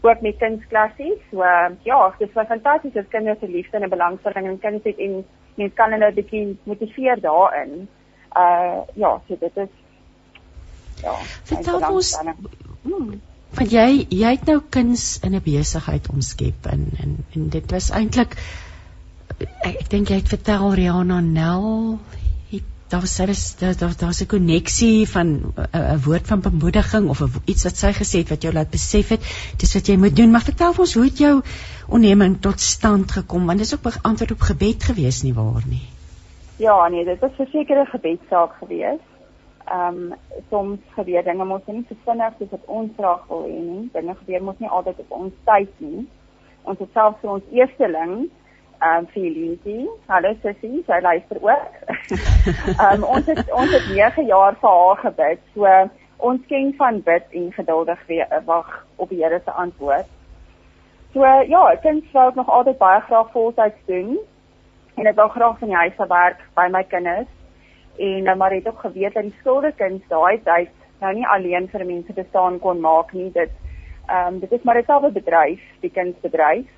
ook met kunsklassies. So uh, ja, dit is fantasties as kinders se liefde en belangstelling in kuns het en mens kan hulle 'n bietjie motiveer daarin. Uh ja, so dit is ja. Vertel ons hmm. want jy jy het nou kuns in 'n besigheid omskep en en en dit was eintlik ek, ek dink jy het vertel Rihanna Nel daar was daar daar daar's 'n koneksie van 'n woord van bemoediging of iets wat sy gesê het wat jou laat besef het dis wat jy moet doen. Maar vertel ons hoe het jou onderneming tot stand gekom? Want dis ook 'n antwoord op gebed gewees nie waar nie? Ja nee dit was 'n sekere gebedsaak gewees. Ehm um, soms gebeur dinge mos nie so vinnig soos wat ons graag wil hê nie. Dinge gebeur mos nie altyd op ons tyd nie. Ons het selfs vir ons eersteling um vir Lindsay. Hallo sussie, sy luister ook. um <laughs> ons het ons het 9 jaar vir haar gebid. So ons ken van bid en geduldig wag op die Here se antwoord. So ja, ek dink sou ek nog altyd baie graag voltyds doen. En ek wou graag van die huis af werk by my kinders. En nou maar het ook geweet dat die skuldekind daai tyd nou nie alleen vir mense bestaan kon maak nie. Dit ehm um, dit is maar 'n selfe bedryf, die kindsbedryf.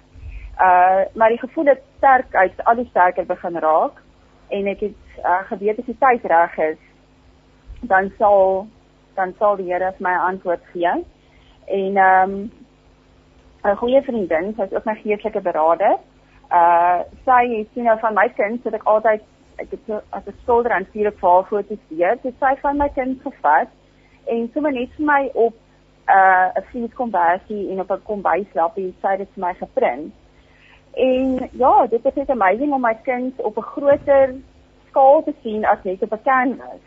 Uh maar die gevoel het sterk uit al die sterker begin raak en ek het uh, geweet as die tyd reg is dan sal dan sal die Here my antwoord gee. En ehm um, 'n goeie vriendin, sy is ook my geestelike beraader. Uh sy het sien nou van my kind, so ek altyd ek het as 'n skilder aan vier of vyf foto's hier, so sy van my kind gevat en sommer net vir my op uh 'n vlieskombersie en op 'n kombuislappie sy het dit vir my geprint. En ja, dit is net amazing om my kind op 'n groter skaal te sien as net op 'n canvas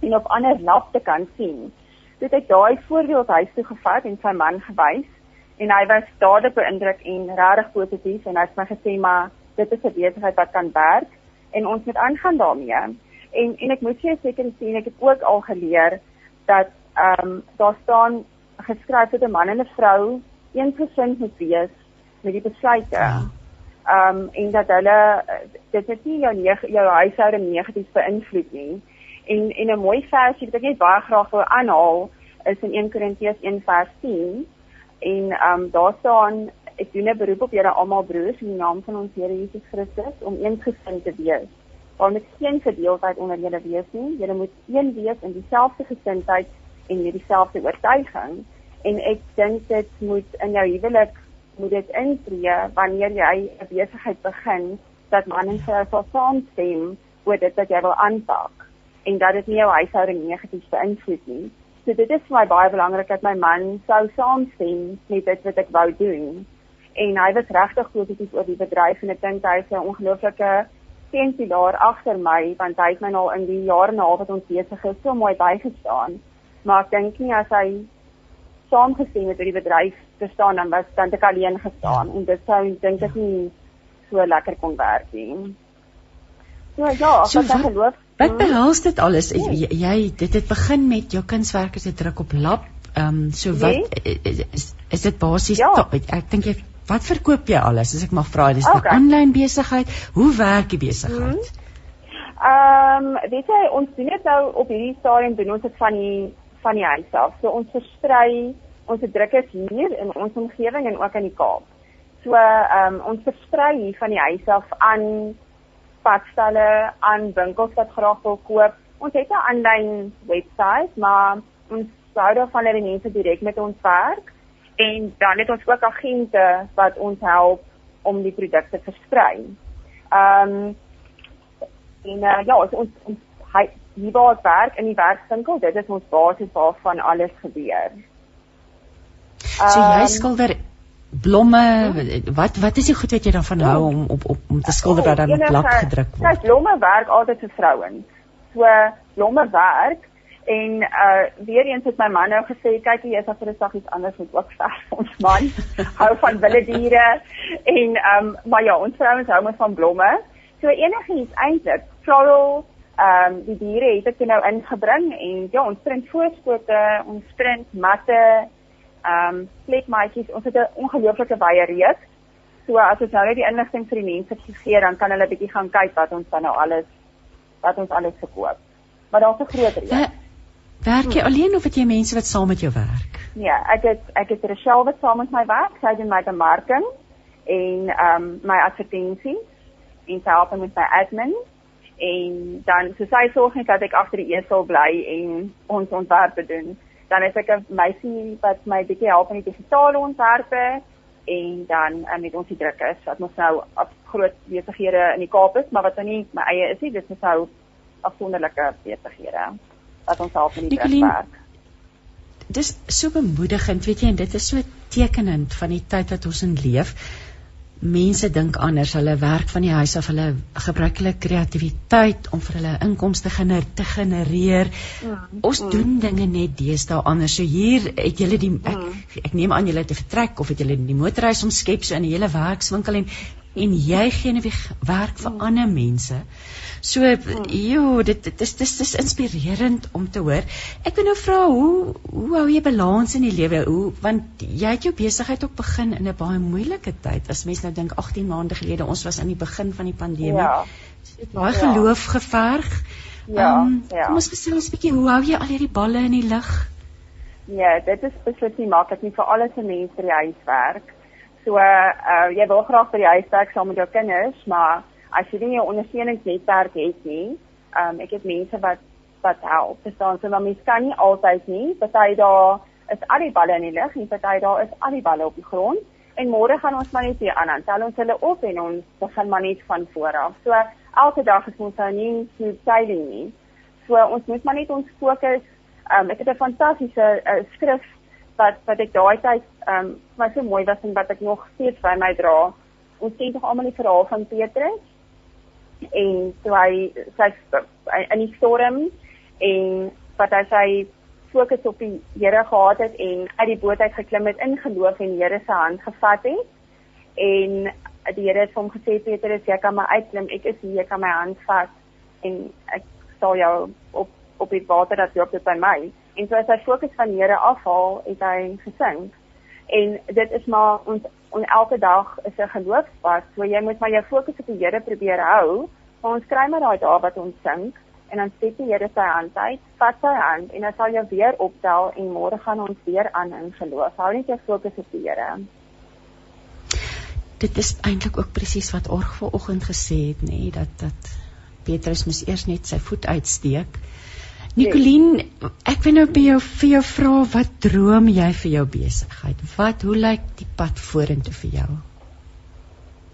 en op ander lap te kan sien. Dit het daai voorbeeld huis toe gevat en sy man gewys en hy was dadelik beïndruk en regtig positief en hy het my gesê maar dit is 'n besigheid wat kan werk en ons moet aangaan daarmee. En en ek moet sê seker sien ek het ook al geleer dat ehm um, daar staan geskryf dat 'n man en 'n vrou een gesin moet wees met die besluite. Ja. Ehm um, en dat hulle dit het nie jou jou huishouding negatief beïnvloed nie. En en 'n mooi versie wat ek net baie graag wil aanhaal is in 1 Korintiërs 1:10 en ehm um, daar staan ek doen 'n beroep op julle almal broers in die naam van ons Here Jesus Christus om eensgesind te wees. Daar moet geen verdeeldheid onder julle wees nie. Julle moet een wees in dieselfde gesindheid en met dieselfde oortuiging. En ek dink dit moet in jou huwelik moet dit intree wanneer jy 'n besigheid begin dat man en vrou sal saamstem oor dit wat jy wil aanpak en dat dit nie jou huishouding negatief beïnvloed nie. So dit is vir my baie belangrik dat my man sou saamstem met dit wat ek wou doen. En hy was regtig positief oor die bedryf en ek dink hy is 'n ongelooflike steunpilaar agter my want hy het my nou in die jare na wat ons besig is so mooi bygestaan. Maar ek dink nie as hy saamgestem het oor die bedryf te staan dan was dan ek alleen gestaan en dit sou dink ek nie so lekker kon werk nie. So ja, so, wat ek geloof. Wat hmm. behels dit alles? Nee. Jy, jy dit het begin met jou kunswerke se druk op lap. Ehm um, so wat nee. is, is dit basies ja. Ek dink jy wat verkoop jy alles? As ek mag vra, dis 'n okay. aanlyn besigheid. Hoe werk die besigheid? Ehm um, weet jy ons doen dit nou op hierdie stadium doen ons dit van die van die huis af. So ons versprei ons drukkers hier in ons omgewing en ook in die Kaap. So ehm um, ons versprei hier van die huis af aan padstalle, aan winkels wat graag wil koop. Ons het 'n aanlyn webwerf, maar ons sou daarvan hê mense direk met ons werk en dan het ons ook agente wat ons help om die produkte te versprei. Ehm um, en uh, ja, ons, ons hy hier waar ek werk in die werkswinkel, dit is ons basis waarvan alles gebeur. So jy ehm, skilder blomme, wat wat is die goed wat jy daarvan hou om op op om te skilder wat dan op blak gedruk word? Kyk, blomme werk altyd vir vrouens. So blomme werk en uh weer eens het my man nou gesê kyk jy is af vir 'n sag iets anders moet ook vers <laughs> ons man hou van wilde diere en um maar ja ons vrouens hou mos van blomme so enigiets eintlik floral Ehm um, die diere het ek nou ingebring en ja, ons print voorskote, ons print matte, ehm um, plekmaatjies. Ons het 'n ongelooflike baie reeks. So as ons nou net die inligting vir die mense gee, dan kan hulle bietjie gaan kyk wat ons dan nou alles wat ons alles verkoop. Maar daar's 'n groot reeks. Werk jy alleen of het jy mense wat saam met jou werk? Ja, ek het ek het Rochelle wat saam met my werk. Sy doen my bemarking en ehm um, my advertensies en sy help met my admin en dan so sy sorg net dat ek agter die esel bly en ons ontwerpe doen. Dan is ek 'n meisie wat my bietjie help met die digitale ontwerpe en dan um, met ons die drukkers wat ons nou op groot besighede in die Kaap is, maar wat nou nie my eie is nie, dit is nou afsonderlike besighede wat ons help met die drukwerk. Dis so bemoedigend, weet jy, en dit is so tekenend van die tyd wat ons in leef mense dink anders, hulle werk van die huis af, hulle gebruik hulle kreatiwiteit om vir hulle inkomste gener te genereer. Mm, Ons mm. doen dinge net deesdae anders. So hier het julle die ek, mm. ek neem aan julle het 'n vertrek of het julle die motorhuis omskep so in 'n hele werkswinkel en en jy gee net werk vir mm. ander mense. So jo, dit dit is dis dis inspirerend om te hoor. Ek wil nou vra hoe hoe hou jy balans in die lewe? Hoe want jy het jou besigheid ook begin in 'n baie moeilike tyd. As mens nou dink 18 maande gelede, ons was aan die begin van die pandemie. Ja. Dit baie ja. geloof geverg. Ja, um, ja. Kom ons gesels 'n bietjie hoe hou jy al hierdie balle in die lug? Ja, dit is beslis nie maklik nie vir alles se mense vir die huiswerk. So uh jy wil graag vir die huiswerk saam met jou kinders, maar as jy nie 'n ondersteuningsnetwerk het nie, um ek het mense wat wat help. Verstaan, so maar mens kan nie altyd nie. Party daar is al die balle in die lug en party daar is al die balle op die grond. En môre gaan ons maar net weer aan. Tel ons hulle op en ons begin maar net van voor af. So elke dag is ons nou nie so sailing nie. So ons moet maar net ons fokus. Um ek het 'n fantastiese uh, skrif wat wat ek daai tyd ehm um, my so mooi was en wat ek nog steeds by my dra. Ons sien tog almal die verhaal van Petrus en toe hy sy in die storm en wat hy sy fokus op die Here gehad het en uit die boot uit geklim het in geloof en die Here se hand gevat het. En die Here het hom gesê Petrus jy kan maar uitklim. Ek is hier jy kan my hand vat en ek sal jou op op die water dat loop dit by my. En so as hy fokus van die Here afhaal het hy gesink en dit is maar ons en elke dag is 'n geloofspad. So jy moet maar jou fokus op die Here probeer hou. Maar ons kry maar daai dae wat ons sink en dan steek die Here sy hand uit, vat sy hand en dan sal jy weer optel en môre gaan ons weer aan in geloof. Hou net jou fokus op die Here. Dit is eintlik ook presies wat Org vanoggend gesê het, nê, nee, dat dat Petrus moes eers net sy voet uitsteek. Nicoline, ek wil nou by jou vir jou vra wat droom jy vir jou besigheid? Wat hoe lyk die pad vorentoe vir jou?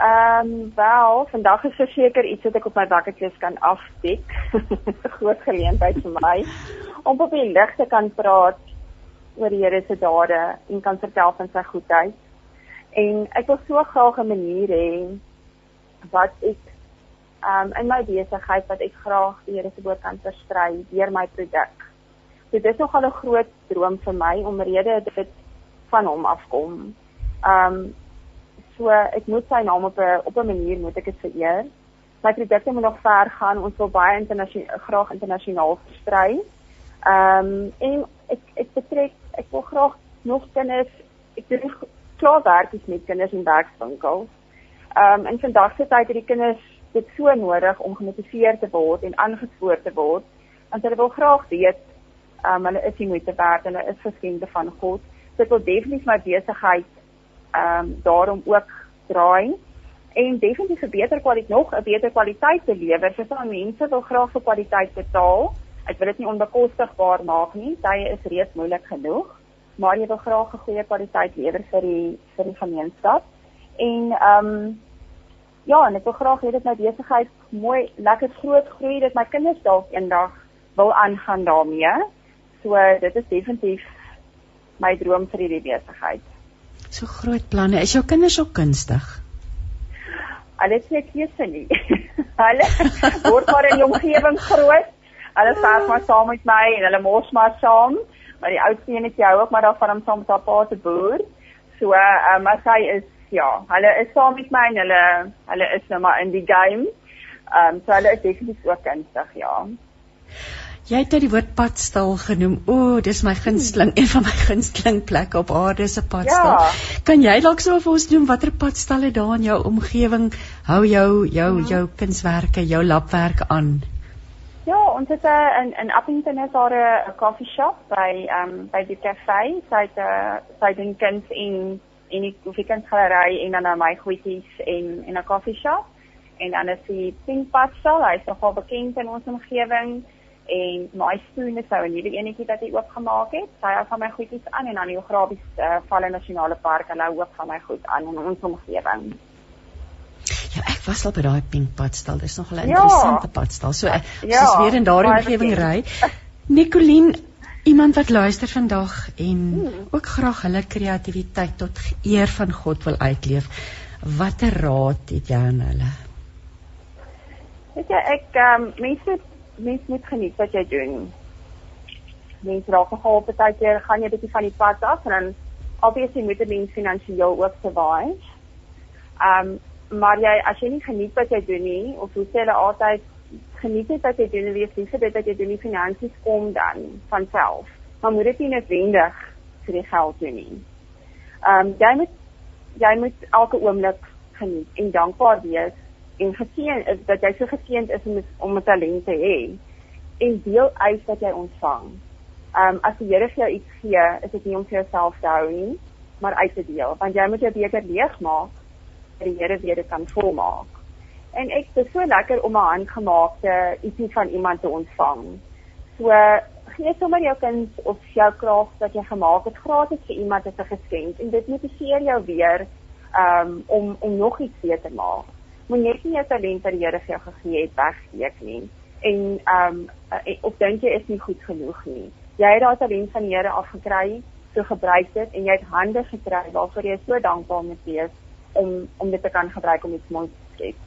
Ehm um, wel, vandag is verseker iets wat ek op my bucketlist kan afstek. 'n <laughs> Groot geleentheid vir my om op die lig te kan praat oor die Here se dade en kan vertel van sy goedheid. En ek wil so graag 'n manier hê wat ek um, in my besigheid wat ek graag die Here se woord kan versprei deur my produk. So dit is nogal 'n groot droom vir my omrede dit van hom afkom. Um so ek moet sy naam op 'n op 'n manier moet ek dit vereer. My produkte moet nog ver gaan. Ons wil baie internasionaal graag internasionaal versprei. Um en ek ek betrek ek wil graag nog kinders ek doen klaar werkies met kinders in werkswinkels. Um in vandag se tyd het die kinders dit so nodig om gemotiveer te word en aangespoor te word want hulle wil graag weet um, hulle is die moeite werd hulle is geskenke van God. So dit wil definitief my besigheid ehm um, daarom ook draai en definitief 'n beter kwaliteit nog 'n beter kwaliteit te lewer vir so mense wil graag vir kwaliteit betaal. Ek wil dit nie onbekostigbaar maak nie dit is reeds moeilik genoeg maar jy wil graag 'n goeie kwaliteit lewer vir die vir die gemeenskap. En ehm um, ja, en ek wil graag hê dit my besigheid mooi lekker groot groei dat my kinders dalk eendag wil aangaan daarmee. So dit is definitief my droom vir hierdie besigheid. So groot planne. Is jou kinders ook kunstig? Hulle sê ek keuse nie. <laughs> hulle word maar in die omgewing groot. Hulle werk maar saam met my en hulle mors maar saam. Maar die oudste een het jy ook maar daarvan om saam met haar pa te boer. So, ehm um, as hy is ja, hulle is saam met my en hulle hulle is nou maar in die game. Ehm um, so hulle is definitief ook kunstig, ja. Jy het die woord padstal genoem. O, dis my gunsteling, een van my gunsteling plekke op aarde se padstal. Ja. Kan jy dalk so vir ons noem watter padstalle daar in jou omgewing hou jou jou ja. jou kunswerke, jou labwerk aan? Ja, ons het 'n uh, in in Appington is daar 'n coffee shop by ehm um, by die kafee, sy het 'n uh, sy doen kuns in in die koffiekantsgalery en dan na my goedjies en in 'n coffee shop. En dan is die Pink Padstal, hy's nogal bekend in ons omgewing en my spoon is nou 'n nuwe enetjie wat hy oopgemaak het. Sy hou van my goedjies aan en dan die Geografies uh, eh, Valle Nasionale Park, hulle hou ook van my goed aan in ons omgewing. Ja, ek was al by daai pink padstal. Dis nog 'n ja. interessante padstal. So ek ja, is weer in daardie omgewing ry. Nicoline, iemand wat luister vandag en ook graag hulle kreatiwiteit tot eer van God wil uitleef. Watter raad het jy aan hulle? Weet jy, ek ehm um, mense mens moet geniet wat jy doen. Mens raak op 'n tydjie gaan jy 'n bietjie van die pad af en dan obviously moet jy mens finansiëel ook survive. Um maar jy as jy nie geniet wat jy doen nie of hoe sê hulle altyd geniet dit wat jy doen en wees lief vir dit wat jy doen, die finansies kom dan van self. Maar moet dit nie noodwendig vir die geld doen nie. Um jy moet jy moet elke oomblik geniet en dankbaar wees en geseën is dat jy so geseënd is om om 'n talent te hê en deel uit wat jy ontvang. Um as die Here vir jou iets gee, is dit nie om vir jouself te hou nie, maar uit te deel, want jy moet jou beker leegmaak dat die Here weer dit kan volmaak. En ek dis so lekker om 'n handgemaakte ietsie van iemand te ontvang. So gee sommer jou kind of jou kraaf wat jy gemaak het gratis vir iemand as 'n geskenk en dit motiveer jou weer um om om nog iets weer te maak moet net nie jou talent wat die Here vir jou gegee het wegsteek nie. En ehm um, of dink jy is nie goed genoeg nie. Jy het daai talent van die Here afgekry, so gebruik dit en jy het hande gekry waarvoor jy so dankbaar moet wees om om dit te kan gebruik om iets moois te skep.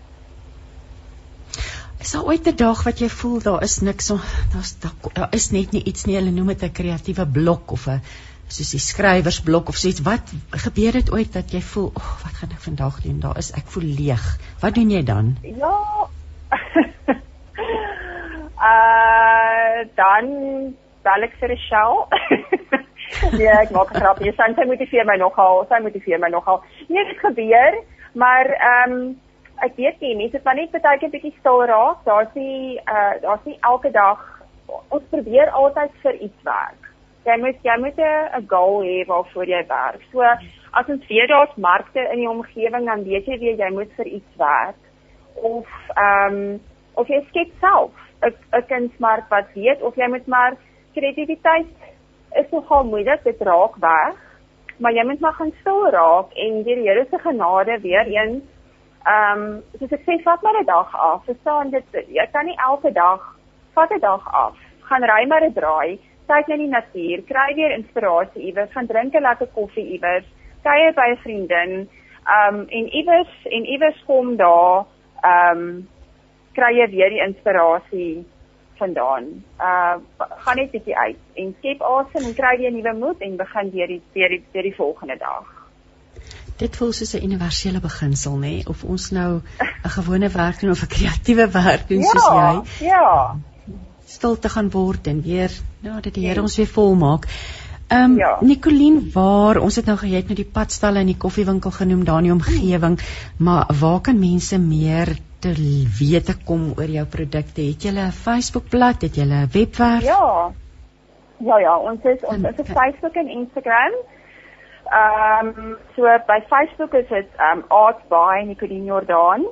Is daar ooit 'n dag wat jy voel daar is niks, daar's daar is net nie iets nie, hulle noem dit 'n kreatiewe blok of 'n soos die skrywersblok of soiets. Wat gebeur het ooit dat jy voel ag oh, wat gaan ek vandag doen? Daar is ek voel leeg. Wat doen jy dan? Ja. <laughs> Uh dan bel ek vir 'n show ja ek maak sy sy motiveer my nogal sy motiveer my nogal nee dit gebeur maar ehm um, ek weet nie mense het maar net baie keer bietjie stil raak daar's nie uh daar's nie elke dag ons probeer altyd vir iets werk jy moet jy moet 'n goal hê waarvoor jy werk. So as ons weer daar's markte in die omgewing dan weet jy weer jy moet vir iets werk of ehm um, of jy skep self 'n 'n kunsmark wat weet of jy moet maar kreatiwiteit is nogal moeilik dit raak weg. Maar jy moet maar gaan stil raak en deur die Here se genade weer eens ehm um, soos ek sê vat maar 'n dag af. Verstaan dit jy kan nie elke dag vat 'n dag af. Gaan ry maar 'n draai kyk na die natuur, kry weer inspirasie iewers, gaan drink 'n lekker koffie iewers, kuier by 'n vriendin, um en iewers en iewers kom daar um kry jy weer die inspirasie vandaan. Uh gaan net bietjie uit en skep asem en kry weer nuwe moed en begin weer die weer die, die volgende dag. Dit voel soos 'n universele beginsel nê nee? of ons nou 'n gewone werk doen of 'n kreatiewe werk doen ja, soos jy. Ja stil te gaan word en weer ja dat die Here ons weer volmaak. Ehm um, ja. Nicoline, waar ons het nou gehet met die padstalle en die koffiewinkel genoem daar in die omgewing, maar waar kan mense meer te wete kom oor jou produkte? Het jy 'n Facebookblad? Het jy 'n webwerf? Ja. Ja ja, ons is ons is op Facebook en Instagram. Ehm um, so by Facebook is dit ehm um, Art by Nicoline Jordan.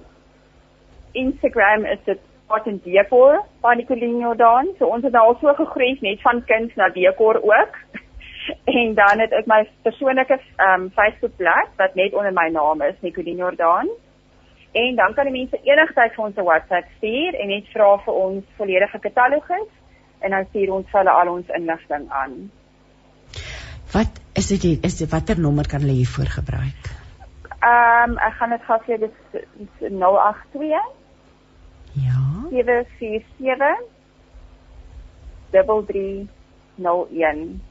Instagram is dit wat in dekor van Nicoline Jordan. So ons het nou al so gegroei net van kuns na dekor ook. <laughs> en dan het ek my persoonlike ehm um, Facebookblad wat net onder my naam is, Nicoline Jordan. En dan kan die mense enigstyd vir ons 'n WhatsApp stuur en net vra vir ons volledige katalogus en dan stuur ons hulle al ons inligting aan. Wat is dit is dit watter nommer kan hulle hiervoor gebruik? Ehm um, ek gaan dit gou vir dis 082 Ja. 747 3301.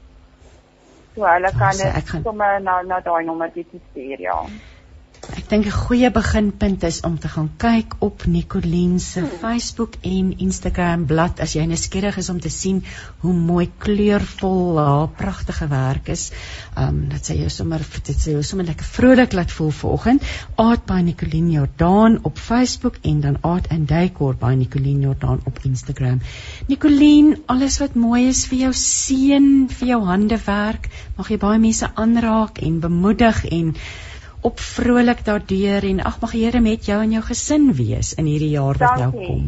So hulle kan dit sommer na na daai nommer dit stuur ja. Ek dink 'n goeie beginpunt is om te gaan kyk op Nicoline se hmm. Facebook en Instagram bladsy as jy nuuskierig is om te sien hoe mooi kleurvol haar pragtige werk is. Um dat sy jou sommer dit sê jou sommer lekker vrolik laat voel vanoggend. Art by Nicoline Jordan op Facebook en dan Art and Decor by Nicoline Jordan op Instagram. Nicoline, alles wat mooi is vir jou seën, vir jou handewerk, mag jy baie mense aanraak en bemoedig en op vrolik daardeur en ag mag die Here met jou en jou gesin wees in hierdie jaar wat nou kom.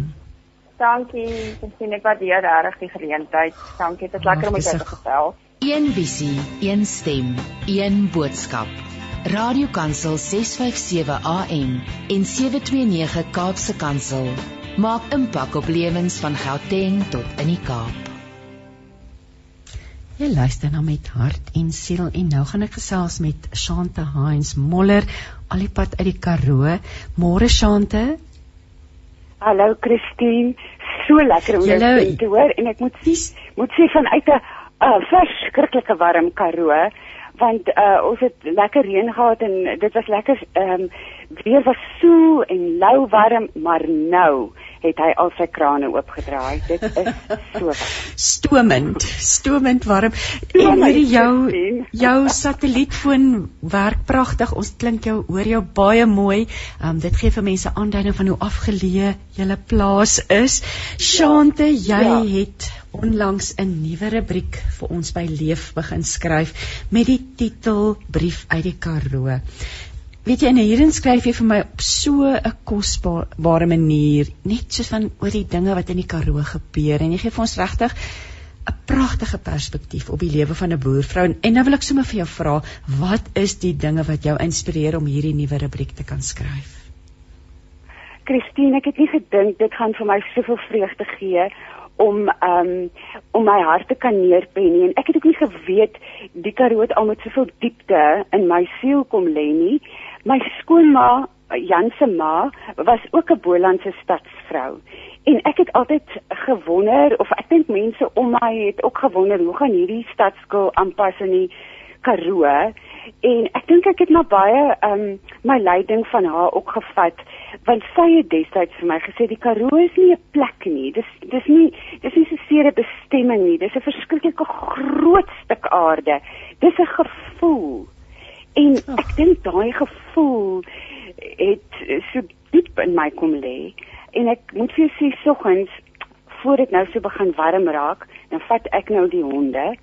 Dankie. Sien ek waardeer regtig die geleentheid. Dankie. Dit is lekker om dit te gestel. Een visie, een stem, een boodskap. Radiokansel 657 AM en 729 Kaapse Kansel maak impak op lewens van Gauteng tot in die Kaap. Jy luister na met hart en siel en nou gaan ek gesels met Shante Heinz Moller alipad uit die Karoo. Môre Shante. Hallo Christine. So lekker om jou te hoor en ek moet sies moet sê vanuit 'n uh, verskriklike warm Karoo want uh, ons het lekker reën gehad en dit was lekker ehm um, weer was so en lou warm maar nou het hy al sy krane oopgedraai. Dit is so stomend, stomend warm. En hierdie jou jou satellietfoon werk pragtig. Ons klink jou hoor jou baie mooi. Um dit gee vir mense aanduiding van hoe afgeleë julle plaas is. Shante, jy ja. het onlangs 'n nuwe rubriek vir ons by Leef begin skryf met die titel Brief uit die Karoo. Weet jy, en hierin skryf jy vir my op so 'n kosbare manier, net soos van oor die dinge wat in die Karoo gebeur en jy gee vir ons regtig 'n pragtige perspektief op die lewe van 'n boervrou. En nou wil ek sommer vir jou vra, wat is die dinge wat jou inspireer om hierdie nuwe rubriek te kan skryf? Christine, ek het nie gedink dit gaan vir my soveel vreugde gee om um om my hart te kan neerpen nie en ek het ook nie geweet die Karoo het al met soveel diepte in my siel kom lê nie. My skoonma, Jan se ma, was ook 'n Bolandse stadsvrou. En ek het altyd gewonder of ek dink mense om my het ook gewonder hoe gaan hierdie stadskool aanpas in die Karoo? En ek dink ek het maar baie um my leiding van haar ook gevat want sy het destyds vir my gesê die Karoo is nie 'n plek nie. Dis dis nie dis nie 'n sekere bestemming nie. Dis 'n verskriklike groot stuk aarde. Dis 'n gevoel. En ek dink daai gevoel het so diep in my kom lê en ek moet vir sê soggens voor dit nou so begin warm raak, dan vat ek nou die honde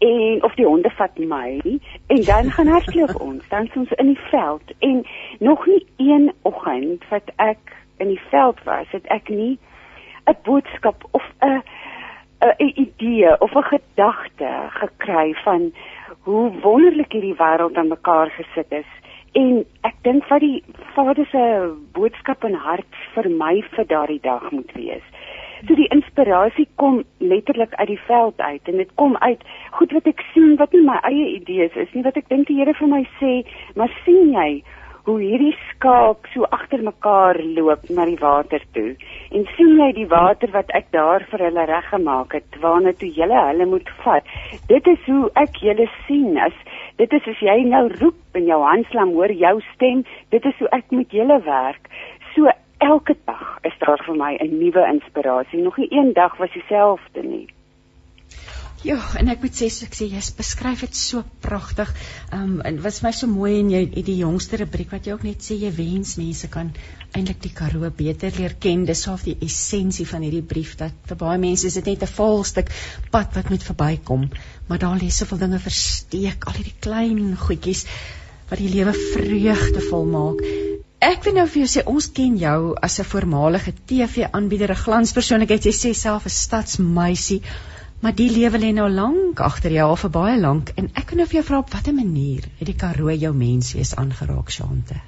en of die honde vat my en dan gaan hardloop <laughs> ons, dan ons in die veld en nog nie een oggend wat ek in die veld was, het ek nie 'n boodskap of 'n 'n idee of 'n gedagte gekry van hoe wonderlik hierdie wêreld aan mekaar gesit is en ek dink wat die Vader se boodskap in hart vir my vir daardie dag moet wees. So die inspirasie kom letterlik uit die veld uit en dit kom uit goed wat ek sien wat nie my eie idees is nie wat ek dink die Here vir my sê, maar sien jy hoe hierdie skaap so agter mekaar loop na die water toe en sien jy die water wat ek daar vir hulle reggemaak het waarna toe julle hulle moet vat dit is hoe ek julle sien as dit is as jy nou roep en jou handslam hoor jou stem dit is hoe ek met julle werk so elke dag is daar vir my 'n nuwe inspirasie nog nie een dag was dieselfde nie Ja, en ek moet sê so ek sê jy beskryf dit so pragtig. Ehm um, en wat my so mooi en jy die jongste rubriek wat jy ook net sê jy wens mense kan eintlik die Karoo beter leer ken. Dis half die essensie van hierdie brief dat vir baie mense is dit net 'n valstuk pad wat moet verbykom, maar daar lê soveel dinge versteek, al hierdie klein goedjies wat die lewe vreugdevol maak. Ek wil nou vir jou sê ons ken jou as 'n voormalige TV-aanbieder, 'n glanspersoonlikheid. Jy sê self 'n stadsmeisie. Maar die lewe lê nou lank agter jou al vir baie lank en ek kan nou vir jou vra op watter manier het die Karoo jou menswees aangeraak, Shante?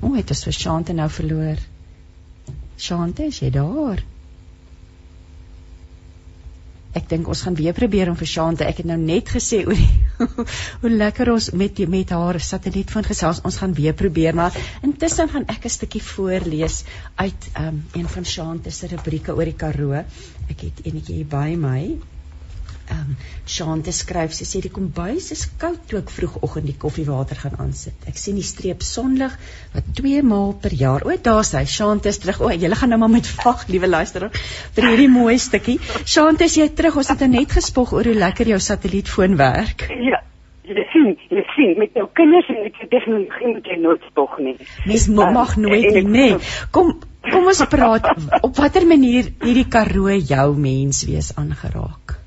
Hoe het jy so Shante nou verloor? Shante, is jy daar? Ek dink ons gaan weer probeer om vir Shante. Ek het nou net gesê <laughs> oor hoe lekker ons met met haar satellietfoon gesels. Ons gaan weer probeer, maar intussen gaan ek 'n stukkie voorlees uit um, een van Shante se rubrieke oor die Karoo. Ek het enetjie hier by my. Ehm um, Shante skryf sy sê die kombuis is koud toe ek vroegoggend die koffiewater gaan aansit. Ek sien die streep sonlig wat twee maal per jaar. O, daar's hy. Shante is terug. O, jy gaan nou maar met wag, liewe luisteraar, vir hierdie mooi stukkie. Shante, jy terug. Ons het net gespog oor hoe lekker jou satellietfoon werk. Ja. Jy sien, jy sien met jou kinders en met jou tegnologie moet jy nooit spog nie. Mens mag nooit nie, nee. Kom kom ons praat op watter manier hierdie Karoo jou menswees aangeraak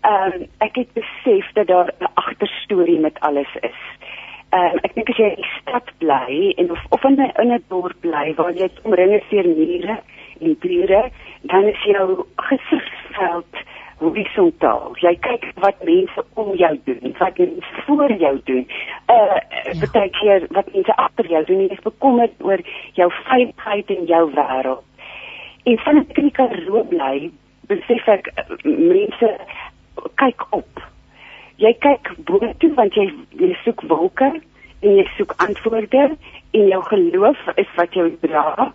ehm um, ek het besef dat daar 'n agterstorie met alles is. Ehm um, ek dink as jy in die stad bly en of of in 'n in 'n dorp bly waar jy omring is deur mure en bure, dan is jou gesigsveld horisontaal. Jy kyk wat mense om jou doen, wat mense voor jou doen. Uh ja. baie keer wat mense agter jou doen, jy is bekommerd oor jou veiligheid en jou wêreld. En van 'n kritieke bly, besef ek uh, mense kyk op. Jy kyk boontoe want jy jy soek wolke en jy soek antwoorde en jou geloof is wat jou dra.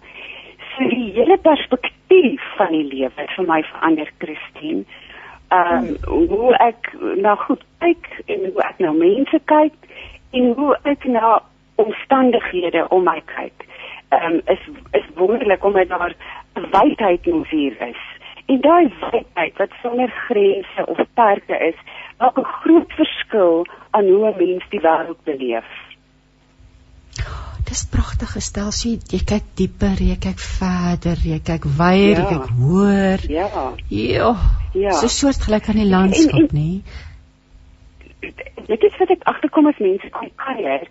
So die hele perspektief van die lewe het vir my verander, Christine. Ehm um, hoe ek na goed kyk en hoe ek na mense kyk en hoe ek na omstandighede om my kyk. Ehm um, is is wonderlik om dit daar wydheid in ons hier is. En daai wydheid wat sonder grense of perke is, maak 'n groot verskil aan hoe 'n mens die wêreld beleef. Dis pragtig gestel. So jy, jy kyk dieper, jy kyk verder, jy kyk wyer, ja. jy kyk hoër. Ja. Ja. ja. So soortgelyk aan die landskap, nê? Dit is wat ek agterkom as mense kom kuier,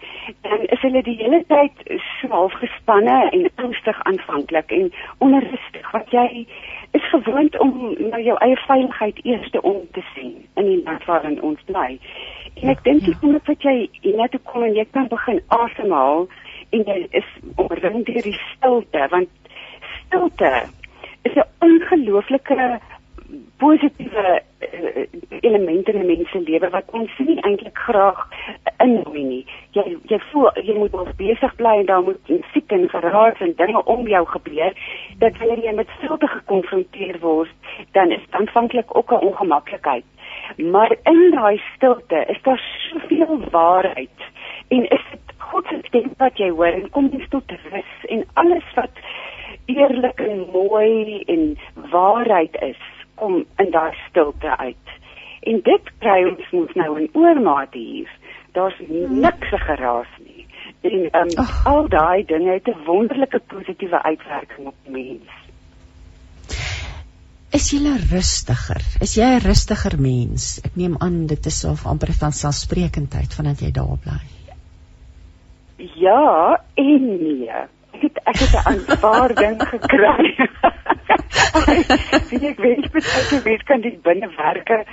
dan is hulle die hele tyd so half gespanne en angstig aanvanklik en onrustig wat jy is gewoond om na jou eie veiligheid eers te om te sien in die land waarin ons bly. En ek dink jy moet wat jy net kom en jy kan begin asemhaal en jy is omring deur die stilte want stilte is 'n ongelooflike positiewe uh, elemente in 'n mens se lewe wat ons nie eintlik graag innooi nie. Jy jy voel jy moet wel besig bly en daar moet musiek en geraas en dinge om jou gebeur dat wanneer jy met stilte gekonfronteer word, dan is dit aanvanklik ook 'n ongemaklikheid. Maar in daai stilte is daar soveel waarheid en is dit God se stem wat jy hoor en kom jy tot rus en alles wat eerlik en mooi en waarheid is kom in daai stilte uit. En dit kry ons mos nou in oormaat hier. Daar's niks geraas nie. En um, al daai dinge het 'n wonderlike positiewe uitwerking op mens. Is jy rustiger? Is jy 'n rustiger mens? Ek neem aan dit is of amper van selfsprekendheid vandat jy daar bly. Ja, en nee. Ek het ek het 'n aanvaarding gekry. Sien ek weet besluit jy weet kan die binnewerke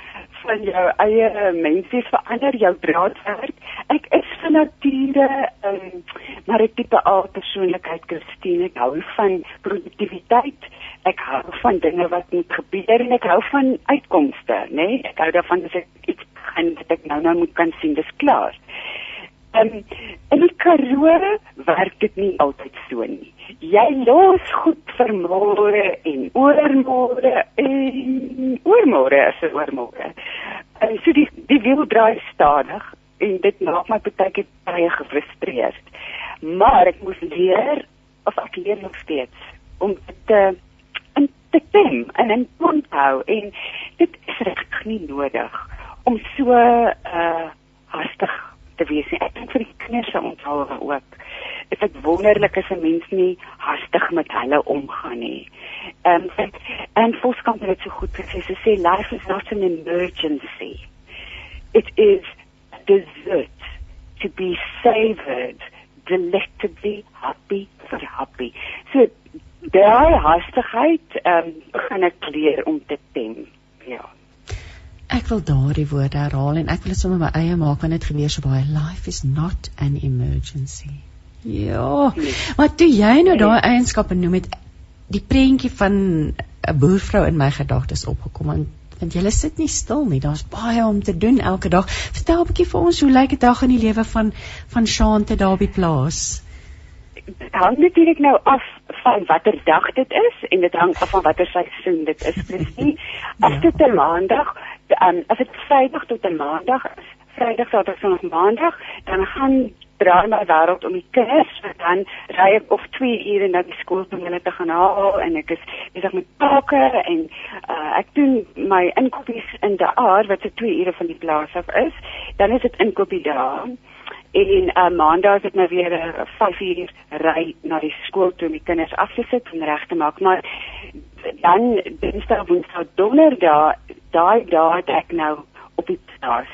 van jou eie mensies verander jou draadwerk. Ek is van nature um, maar 'n tipe A persoonlikheid Christine. Ek hou van produktiwiteit. Ek hou van dinge wat moet gebeur en ek hou van uitkomste, né? Nee? Ek hou daarvan as ek iets gaan wat ek nou nou moet kan sien dis klaar. Um, in die Karoo werk dit nie altyd so nie. Jy los goed vir môre en oormôre en oormôre as dit oormôre. En so die die wiel draai stadig en dit maak my baie baie gefrustreerd. Maar ek moet leer of ek leer nog steeds om te en te ken en en onthou en dit is regtig nie nodig om so uh hastig te wees nie. Ek dink vir die kinders se onthouwe ook. Is dit wonderlik as 'n mens nie hastig met hulle omgaan nie. Ehm um, en Foskamp het so goed gesê, sy sê life is not an emergency. It is dessert to be savored delectably happy for happy. So daai hastigheid ehm um, gaan ek leer om te tem. Ja. Ek wil daardie woorde herhaal en ek wil dit sommer my eie maak want dit gebeur so baie. Life is not an emergency. Ja. Maar toe jy nou daai eienskappe noem het die prentjie van 'n boervrou in my gedagtes opgekom en want jy sit nie stil nie. Daar's baie om te doen elke dag. Vertel 'n bietjie vir ons hoe lyk 'n dag in die lewe van van Shante daar by plaas? dit hang natuurlik nou af van watter dag dit is en dit hang af van watter seisoen dit is presies. As dit 'n maandag, um, as dit Vrydag tot 'n maandag is, Vrydag, Saterdag, Sondag, Maandag, dan gaan draai my wêreld om die kinders, dan ry ek of 2 ure na die skool om hulle te gaan haal en ek is besig met take en uh, ek doen my inkopies in die aar wat se 2 ure van die plaas af is. Dan is dit inkopie daar en uh, maandag is dit nou weer 'n uh, 5 uur ry na die skool toe om die kinders af te sit en reg te maak. Maar dan dinsdag woensdag donderdag daai daai het ek nou op die plaas.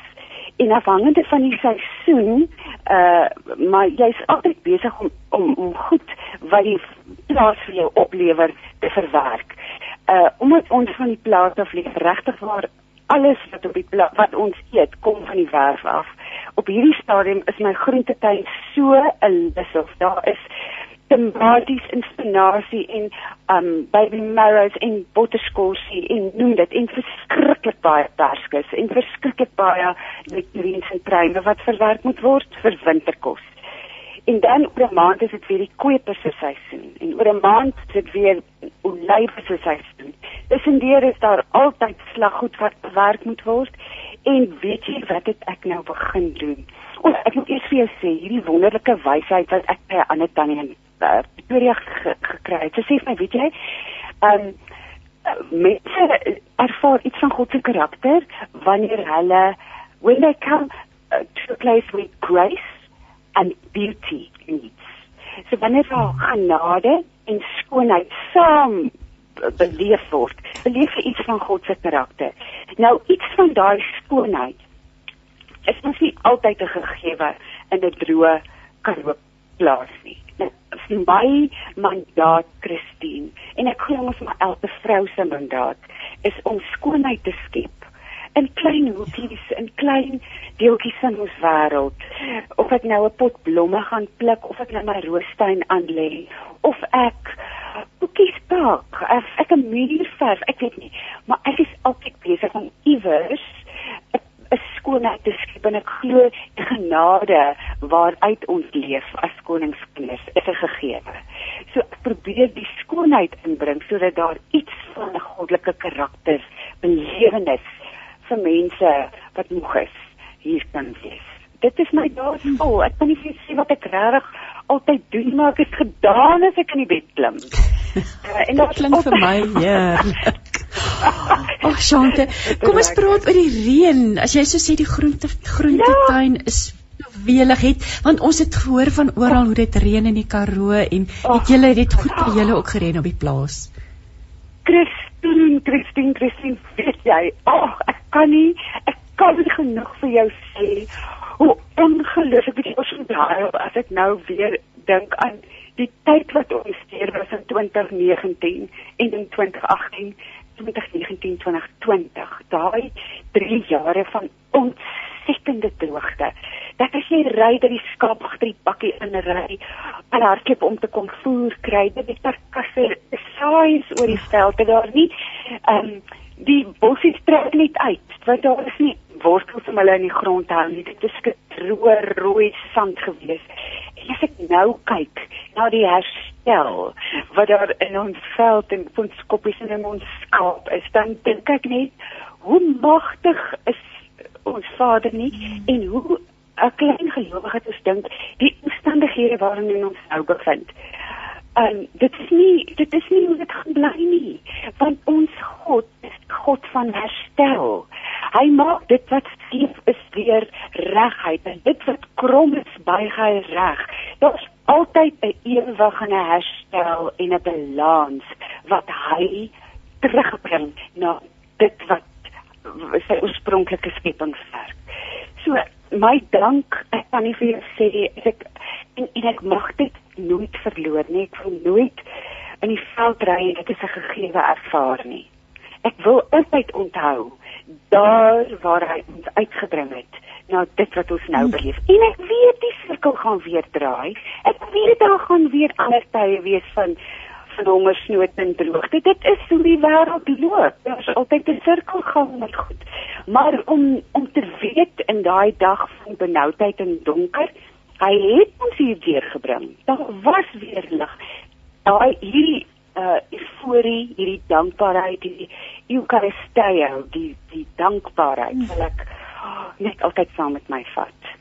En afhangende van die seisoen uh maar jy's altyd besig om om om goed wat die plaas vir jou oplewer te verwerk. Uh omdat ons van die plaas af lê regtig waar alles wat op die plaas wat ons eet kom van die werf af op hierdie stadium is my groentetuin so 'n lus of daar is tomaties en spinasie en um baby marrows en botterskorsie en noem dit en verskriklik baie perskes en verskriklik baie nektarines en pruime wat verwerk moet word vir winterkos. En dan oor 'n maand is dit weer die kooperse seisoen en oor 'n maand is dit weer olywe se seisoen. Tussendeur is daar altyd slaggoed wat bewerk moet word En weet jy wat het ek nou begin doen? O, ek moet eers vir jou sê, hierdie wonderlike wysheid wat ek by 'n ander tannie in uh, Pretoria gekry het. Sy sê vir my, weet jy, ehm um, mense ervaar iets van God se karakter wanneer hulle when they come uh, to a place with grace and beauty meets. So wanneer daar genade en skoonheid saam beleef word. Beleef jy iets van God se karakter. Nou iets van daai skoonheid is mos nie altyd 'n gegewe in 'n droë karoo plaas nie. Nou, vir my mandaat Christine en ek glo ons maar elke vrou se mandaat is om skoonheid te skep in klein hoekies in klein deeltjies van ons wêreld of ek nou 'n pot blomme gaan pluk of ek nou my roostuin aanlê of ek boekies pak. As ek 'n muur verf, ek weet nie, maar ek is altyd besig om iewers 'n skoonheid te skep en ek glo die genade waaruit ons leef as koningskinders is 'n gegewe. So ek probeer die skoonheid inbring sodat daar iets van 'n goddelike karakter belewenis vir mense wat moeg is hier kan wees. Dit is my doel. Ek kan nie sê wat ek regtig altyd doen maar ek het gedaan as ek in die bed klim. Uh, <laughs> en dit klink vir my heerlik. <laughs> Ag Shante, kom ons praat oor die reën. As jy so sê die groente groentetuin ja. is welig het want ons het gehoor van oral hoe dit reën in die Karoo en het julle dit goed vir julle ook gereën op die plaas. Christine, Christine, Christine, weet jy? Ag, ek kan nie. Ek kan nie genoeg vir jou sê hoe ongelukkig ek was vandag as ek nou weer dink aan die tyd wat ons steur was in 2019 en in 2018 2019 2020 daai 3 jare van ontsettende droogte. Dat as jy ry dat die skaap agter die bakkie in ry en hardloop om te kom voer kry dit is karkasse saai oor die veld daar nie um, die bossies trek net uit want daar is nie wortels om hulle in die grond hou nie. Dit is droë rooi sand gewees. En as ek nou kyk na die herstel wat daar in ons veld en ons koppies en in ons skaap is dan dink ek net hoe magtig is ons Vader nie en hoe 'n klein gelowige het ons dink die omstandighede waarin ons nou bevind um, dit is nie dit is nie hoe dit gaan bly nie want ons God is God van herstel. Hy maak dit wat skief is weer regheid en dit wat krom is buig hy reg. Daar's altyd 'n ewige herstel en 'n balans wat hy terugbring na dit wat sy oorspronklike skepingswerk so my dank ek kan nie vir jou sê ek en, en ek mag dit nooit verloor nie. Ek wil nooit in die veld ry en dit is 'n gegewe ervaar nie. Ek wil altyd onthou daar waar hy ons uitgebring het na dit wat ons nou beleef. En ek weet die sirkel gaan weer draai. Ek weet daar gaan weer ander tye wees van van hongersnood en droogte. Dit is hoe die wêreld loop. Daar's altyd 'n sirkel gaan met goed. Maar om om te weet in daai dag van benoudheid en donker hy het ons hier deurgebring. Daar was weer lig. Daai hierdie uh euforie, hierdie dankbaarheid, hierdie eukaristie, die die dankbaarheid, wil ek oh, net altyd saam met my vat.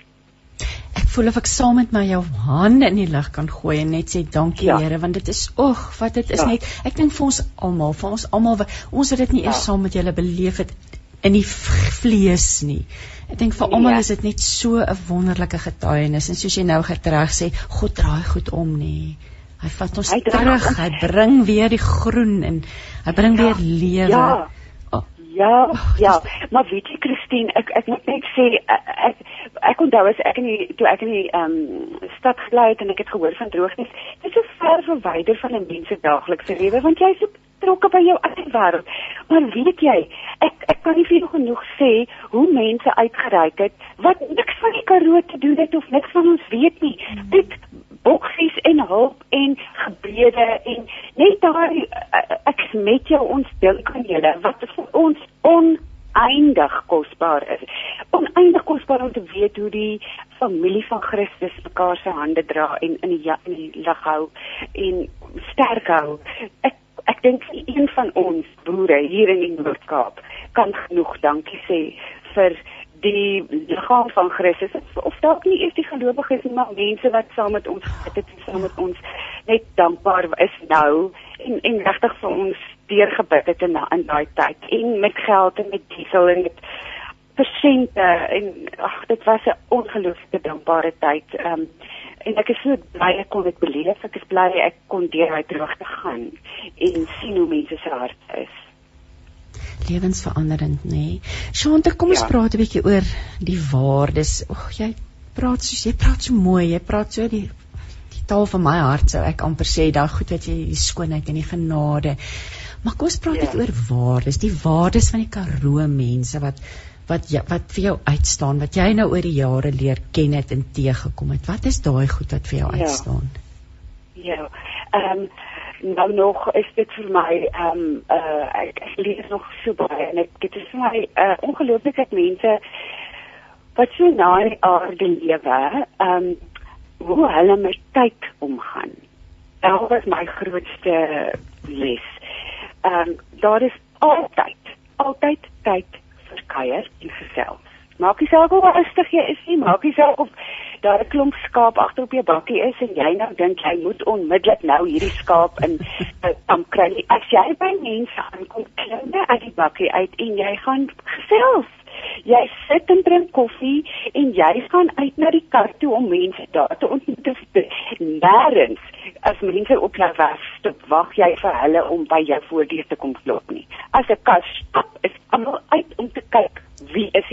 Voel of ek saam met my jou hande in die lug kan gooi en net sê dankie ja. Here, want dit is oeg, wat dit is ja. net. Ek dink vir ons almal, vir ons almal, ons het dit nie ja. eers saam met julle beleef het in die vlees nie. Ek dink vir almal ja. is dit net so 'n wonderlike getuienis en soos jy nou getreg sê, God draai goed om nie. Hy vat ons hy terug, hy bring weer die groen en hy bring ja, weer lewe. Ja. Ja, oh, ja, maar weet jy Christine, ek ek moet net sê ek ek, ek onthou as ek in die toe ek in die ehm um, stad gebly het en ek het gehoor van droogtes, dit is so ver verwyder van 'n mens se daaglikse lewe want jy is so betrokke by jou eie wêreld. Maar weet jy, ek ek kan nie vir jou genoeg sê hoe mense uitgereik het wat niks van die Karoo te doen het of niks van ons weet nie. Dit boksies en hulp en gebede en net daar eh, ek met jou ons dink aan julle wat vir ons oneindig kosbaar is. Oneindig kosbaar om te weet hoe die familie van Christus mekaar se hande dra en in die in die lig hou en sterk hou. Ek ek dink een van ons boere hier in die Noord-Kaap kan genoeg dankie sê vir die liggaam van Christus. Of dalk nie eers die gelowiges nie maar mense wat saam met ons het en saam met ons net dankbaar is nou en en regtig vir ons deurgebid het in in daai tyd. En met geld en met diesel en met persente en ag dit was 'n ongelooflike dankbare tyd. Um, en ek is so bly ek kon dit beleef ek is bly ek kon deur hy terug te gaan en sien hoe mense se harte is lewensveranderend nê. Nee. Shante, kom ons ja. praat 'n bietjie oor die waardes. Ag, jy praat so jy praat so mooi. Jy praat so die die taal van my hart sou ek amper sê daai goed wat jy die skoonheid en die genade. Maar kom ons praat net ja. oor waardes, die waardes van die Karoo mense wat wat jy, wat vir jou uitstaan, wat jy nou oor die jare leer ken het en teëgekom het. Wat is daai goed wat vir jou ja. uitstaan? Ja. Ehm um, nou nog is dit vir my ehm um, uh ek, ek lees nog so baie en ek dit is vir my uh ongelooflik dat mense wat so na in die aarde lewe, ehm um, hoe hulle met tyd omgaan. Dit was my grootste les. Ehm um, daar is altyd altyd tyd kuier en gesels. Maak nie saak hoe rustig jy is nie, maak nie saak of daar 'n klomp skaap agter op jou bakkie is en jy nou dink jy moet onmiddellik nou hierdie skaap in <laughs> om kry. As jy by mense aankom, klim jy uit die bakkie uit en jy gaan gesels. Jy sit en drink koffie en jy gaan uit na die kar toe om mense daar te ontmoet. Nêrens as mense op jou wag, stop wag jy vir hulle om by jou voordeur te kom klop nie. As 'n kas stop, is almal uit om te kyk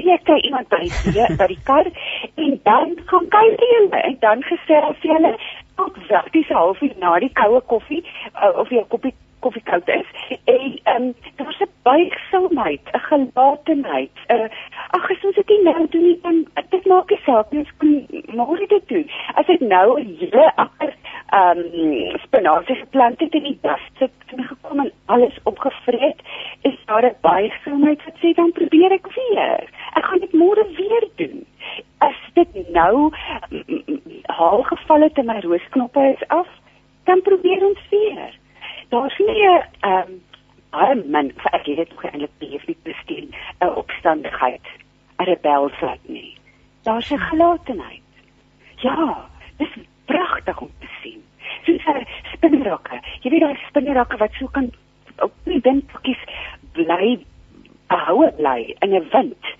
jy kry iemand by die by die kar en dan gaan kyk jy en dan gesels jy hulle tot dis halfuur na die koue koffie uh, of jy 'n koppie koffie koud is. En um, daar was 'n buigsaamheid 'n gelatenheid uh, ag as ons dit nou doen dan dit maak nie saak nie môre dit doen. As ek nou 'n hele akker ehm um, spinasie geplant het in die das sit en gekom en alles opgevreet daar 'n buigsaamheid wat sê dan probeer ek weer. Ek gaan dit môre weer doen. As dit nou haal gevalle te my roosknoppe is af dan probeer ons weer. Daar's nie 'n ehm um, baie min vir ek het nog eintlik beheer besteen 'n opstandigheid 'n rebelsheid nie. Daar's 'n gelatenheid. Ja dis pragtig om te sien. Soos 'n spinrakke jy weet daai spinrakke wat so kan op die windpakkies bly behoue bly in 'n wind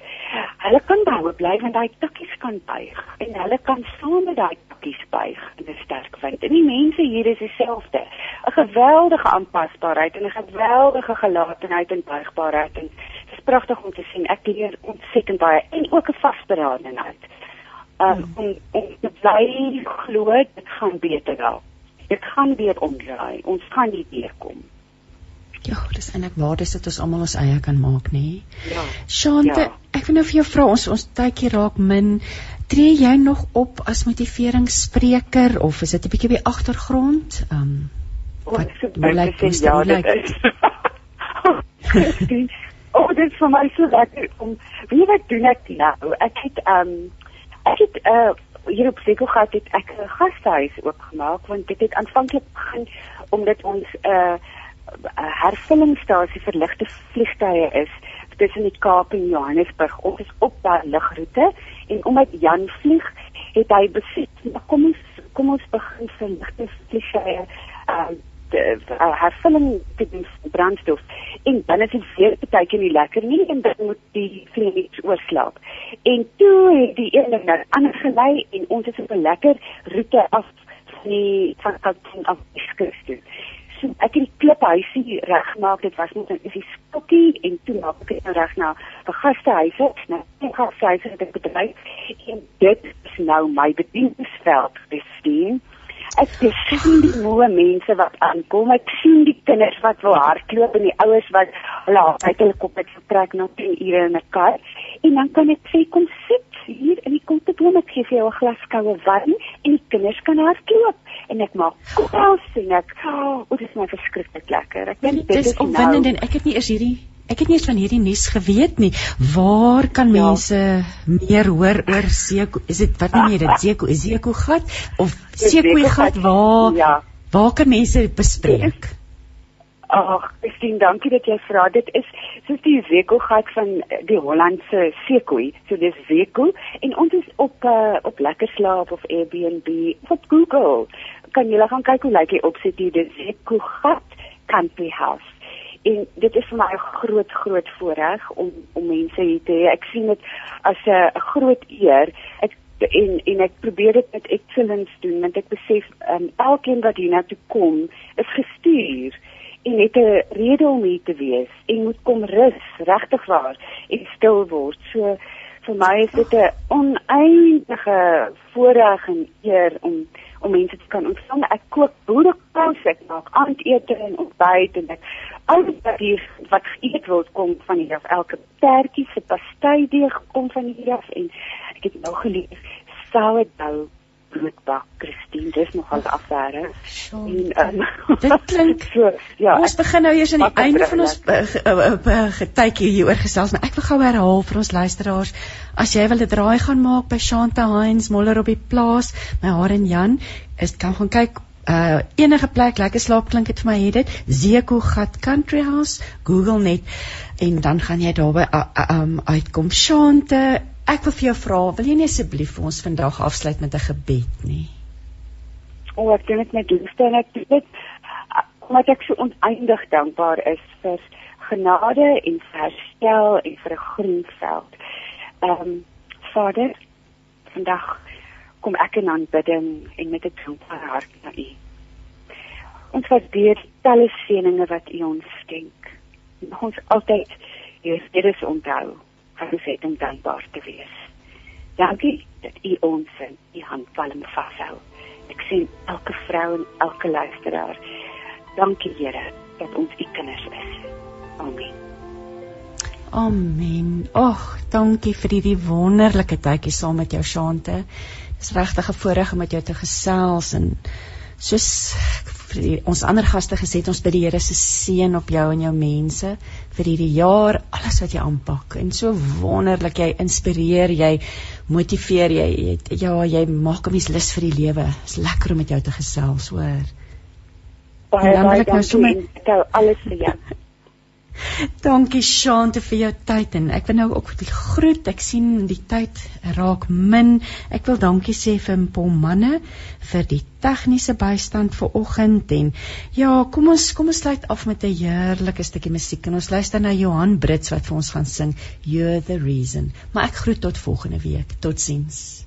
hulle kan behoue bly want daai tikkies kan buig en hulle kan saam met daai tikkies buig in 'n sterk wind en die mense hier is dieselfde 'n geweldige aanpasbaarheid en 'n geweldige gelatenheid en buigbaarheid en dit is pragtig om te sien. Ek leer ontsettend baie en ook 'n vasberadenheid. Um, hmm. om om te bly glo dit gaan beter wel. Dit gaan weer omdraai. Ons gaan nie weer kom. Ja, dis eintlik waar dis dit ons almal ons eie kan maak, nê? Ja. Shante, ja. ek wil nou vir jou vra ons ons tydjie raak min. Tree jy nog op as motiveringsspreker of is dit 'n bietjie by agtergrond? Ehm um, wat lyk dit ja dit is <laughs> Oh, dit is vir my so lekker om wie wat doen ek nou? Ek het ehm um, ek het 'n uh, hier op Sekogat het ek 'n gastehuis oopgemaak want dit het aanvanklik begin omdat ons 'n uh, hervullingsstasie vir ligte vliegtye is tussen die Kaap en Johannesburg. Ons is op daai lugroete en omdat Jan vlieg, het hy besit, kom ons kom ons begin vir ligte vliegtye uh, uh, hervulling te doen brandstof en is dit weer partykeer nie lekker nie en dan moet die vlees oorslaap. En toe het die een ding nou anders gelei en ons het 'n lekker roete af die van Kaapstad af Christus. So ek het die kliphuisie reggemaak. Dit was net 'n is die stokkie en toe maak ek dit nou reg na vir gastehuise. Nou, die gastehuise het ek bedryf en dit is nou my bedieningsveld. Sien ek sien die moe mense wat aankom. Ek sien die kinders wat wil hardloop en die ouers wat hulle uit hulle kop het getrek na 10 ure in 'n kar. En dan kan ek sê kom sit hier in die konteboom ek gee vir jou 'n glas koue wyn en die kinders kan hardloop en ek maak kos en ek o, oh, dit is my verskriklik lekker. Ek dink dit is opwindend nou, en ek het nie eers hierdie Ek het nie eens van hierdie nuus geweet nie. Waar kan ja. mense meer hoor oor Seko? Is dit wat noem jy dit? Seko, Seko gat of Seko gat waar? Ja. Waar kan mense bespreek? Ag, ek sien dankie dat jy vra. Dit is soos die Seko gat van die Hollandse Seko. So dis Seko en ons is op uh, op Lekker Slaap of Airbnb of op Google. Kan jy gaan kyk hoe lyk die opset hier? Dis Seko gat Country House en dit is vir my 'n groot groot voorreg om om mense hier te hê. Ek sien dit as 'n groot eer. Ek en en ek probeer dit met excellence doen want ek besef um, elkeen wat hier na toe kom is gestuur en het 'n rede om hier te wees en moet kom rus regtig waar en stil word. So vir my is dit 'n oneindige voorreg en eer om om mense te kan ontvang. Ek kook boerekos, ek maak aandete en ontbyt en ek alles wat hier wat geëet word kom van hier af. Elke tertjie se pastydeeg kom van hier af en ek het nou gelees sourdough broodbak Christine dis nogal afware. En um, <laughs> dit klink <laughs> so ja. Ons begin nou eers aan die einde van ons getykie hier oor gesels, maar ek wil gou herhaal vir ons luisteraars as jy wil 'n draai gaan maak by Shanta Heinz Moller op die plaas, my haar en Jan, is kan gaan kyk uh enige plek lekker slaap klink dit vir my het dit Zeko Gat Country House Google net en dan gaan jy daarby uh, uh, um, uitkom Shante Ek wil vir jou vra, wil jy nie asseblief vir ons vandag afsluit met 'n gebed nie? O, oh, ek dink dit met liefde en ek dit omdat ek so oneindig dankbaar is vir genade en herstel en vir 'n groen veld. Ehm um, Vader, vandag kom ek in aanbidding en met 'n dankbare hart na U. Ons waardeer talle seëninge wat U ons skenk. Ons altyd hier is onthou ons het om dankbaar te wees. Dankie dat u ons in u handpalm vashou. Ek sien elke vrou en elke luisteraar. Dankie Here dat ons u kinders is. Amen. Amen. Ag, dankie vir hierdie wonderlike tydjie saam met jou Shante. Dis regtig 'n voorreg om met jou te gesels en soos vir ons ander gaste gesê het ons bid die Here se seën op jou en jou mense vir hierdie jaar. Alles wat jy aanpak. En so wonderlik jy inspireer jy motiveer jy, jy ja jy maak 'n mens lus vir die lewe. Is lekker om met jou te gesels hoor. Baie baie nou dankie alles vir jou Dankie Shante vir jou tyd en ek wil nou ook die groet. Ek sien die tyd raak min. Ek wil dankie sê vir Paul Manne vir die tegniese bystand vir oggend en ja, kom ons kom ons sluit af met 'n heerlike stukkie musiek en ons luister na Johan Brits wat vir ons gaan sing You're the Reason. Maar ek groet tot volgende week. Totsiens.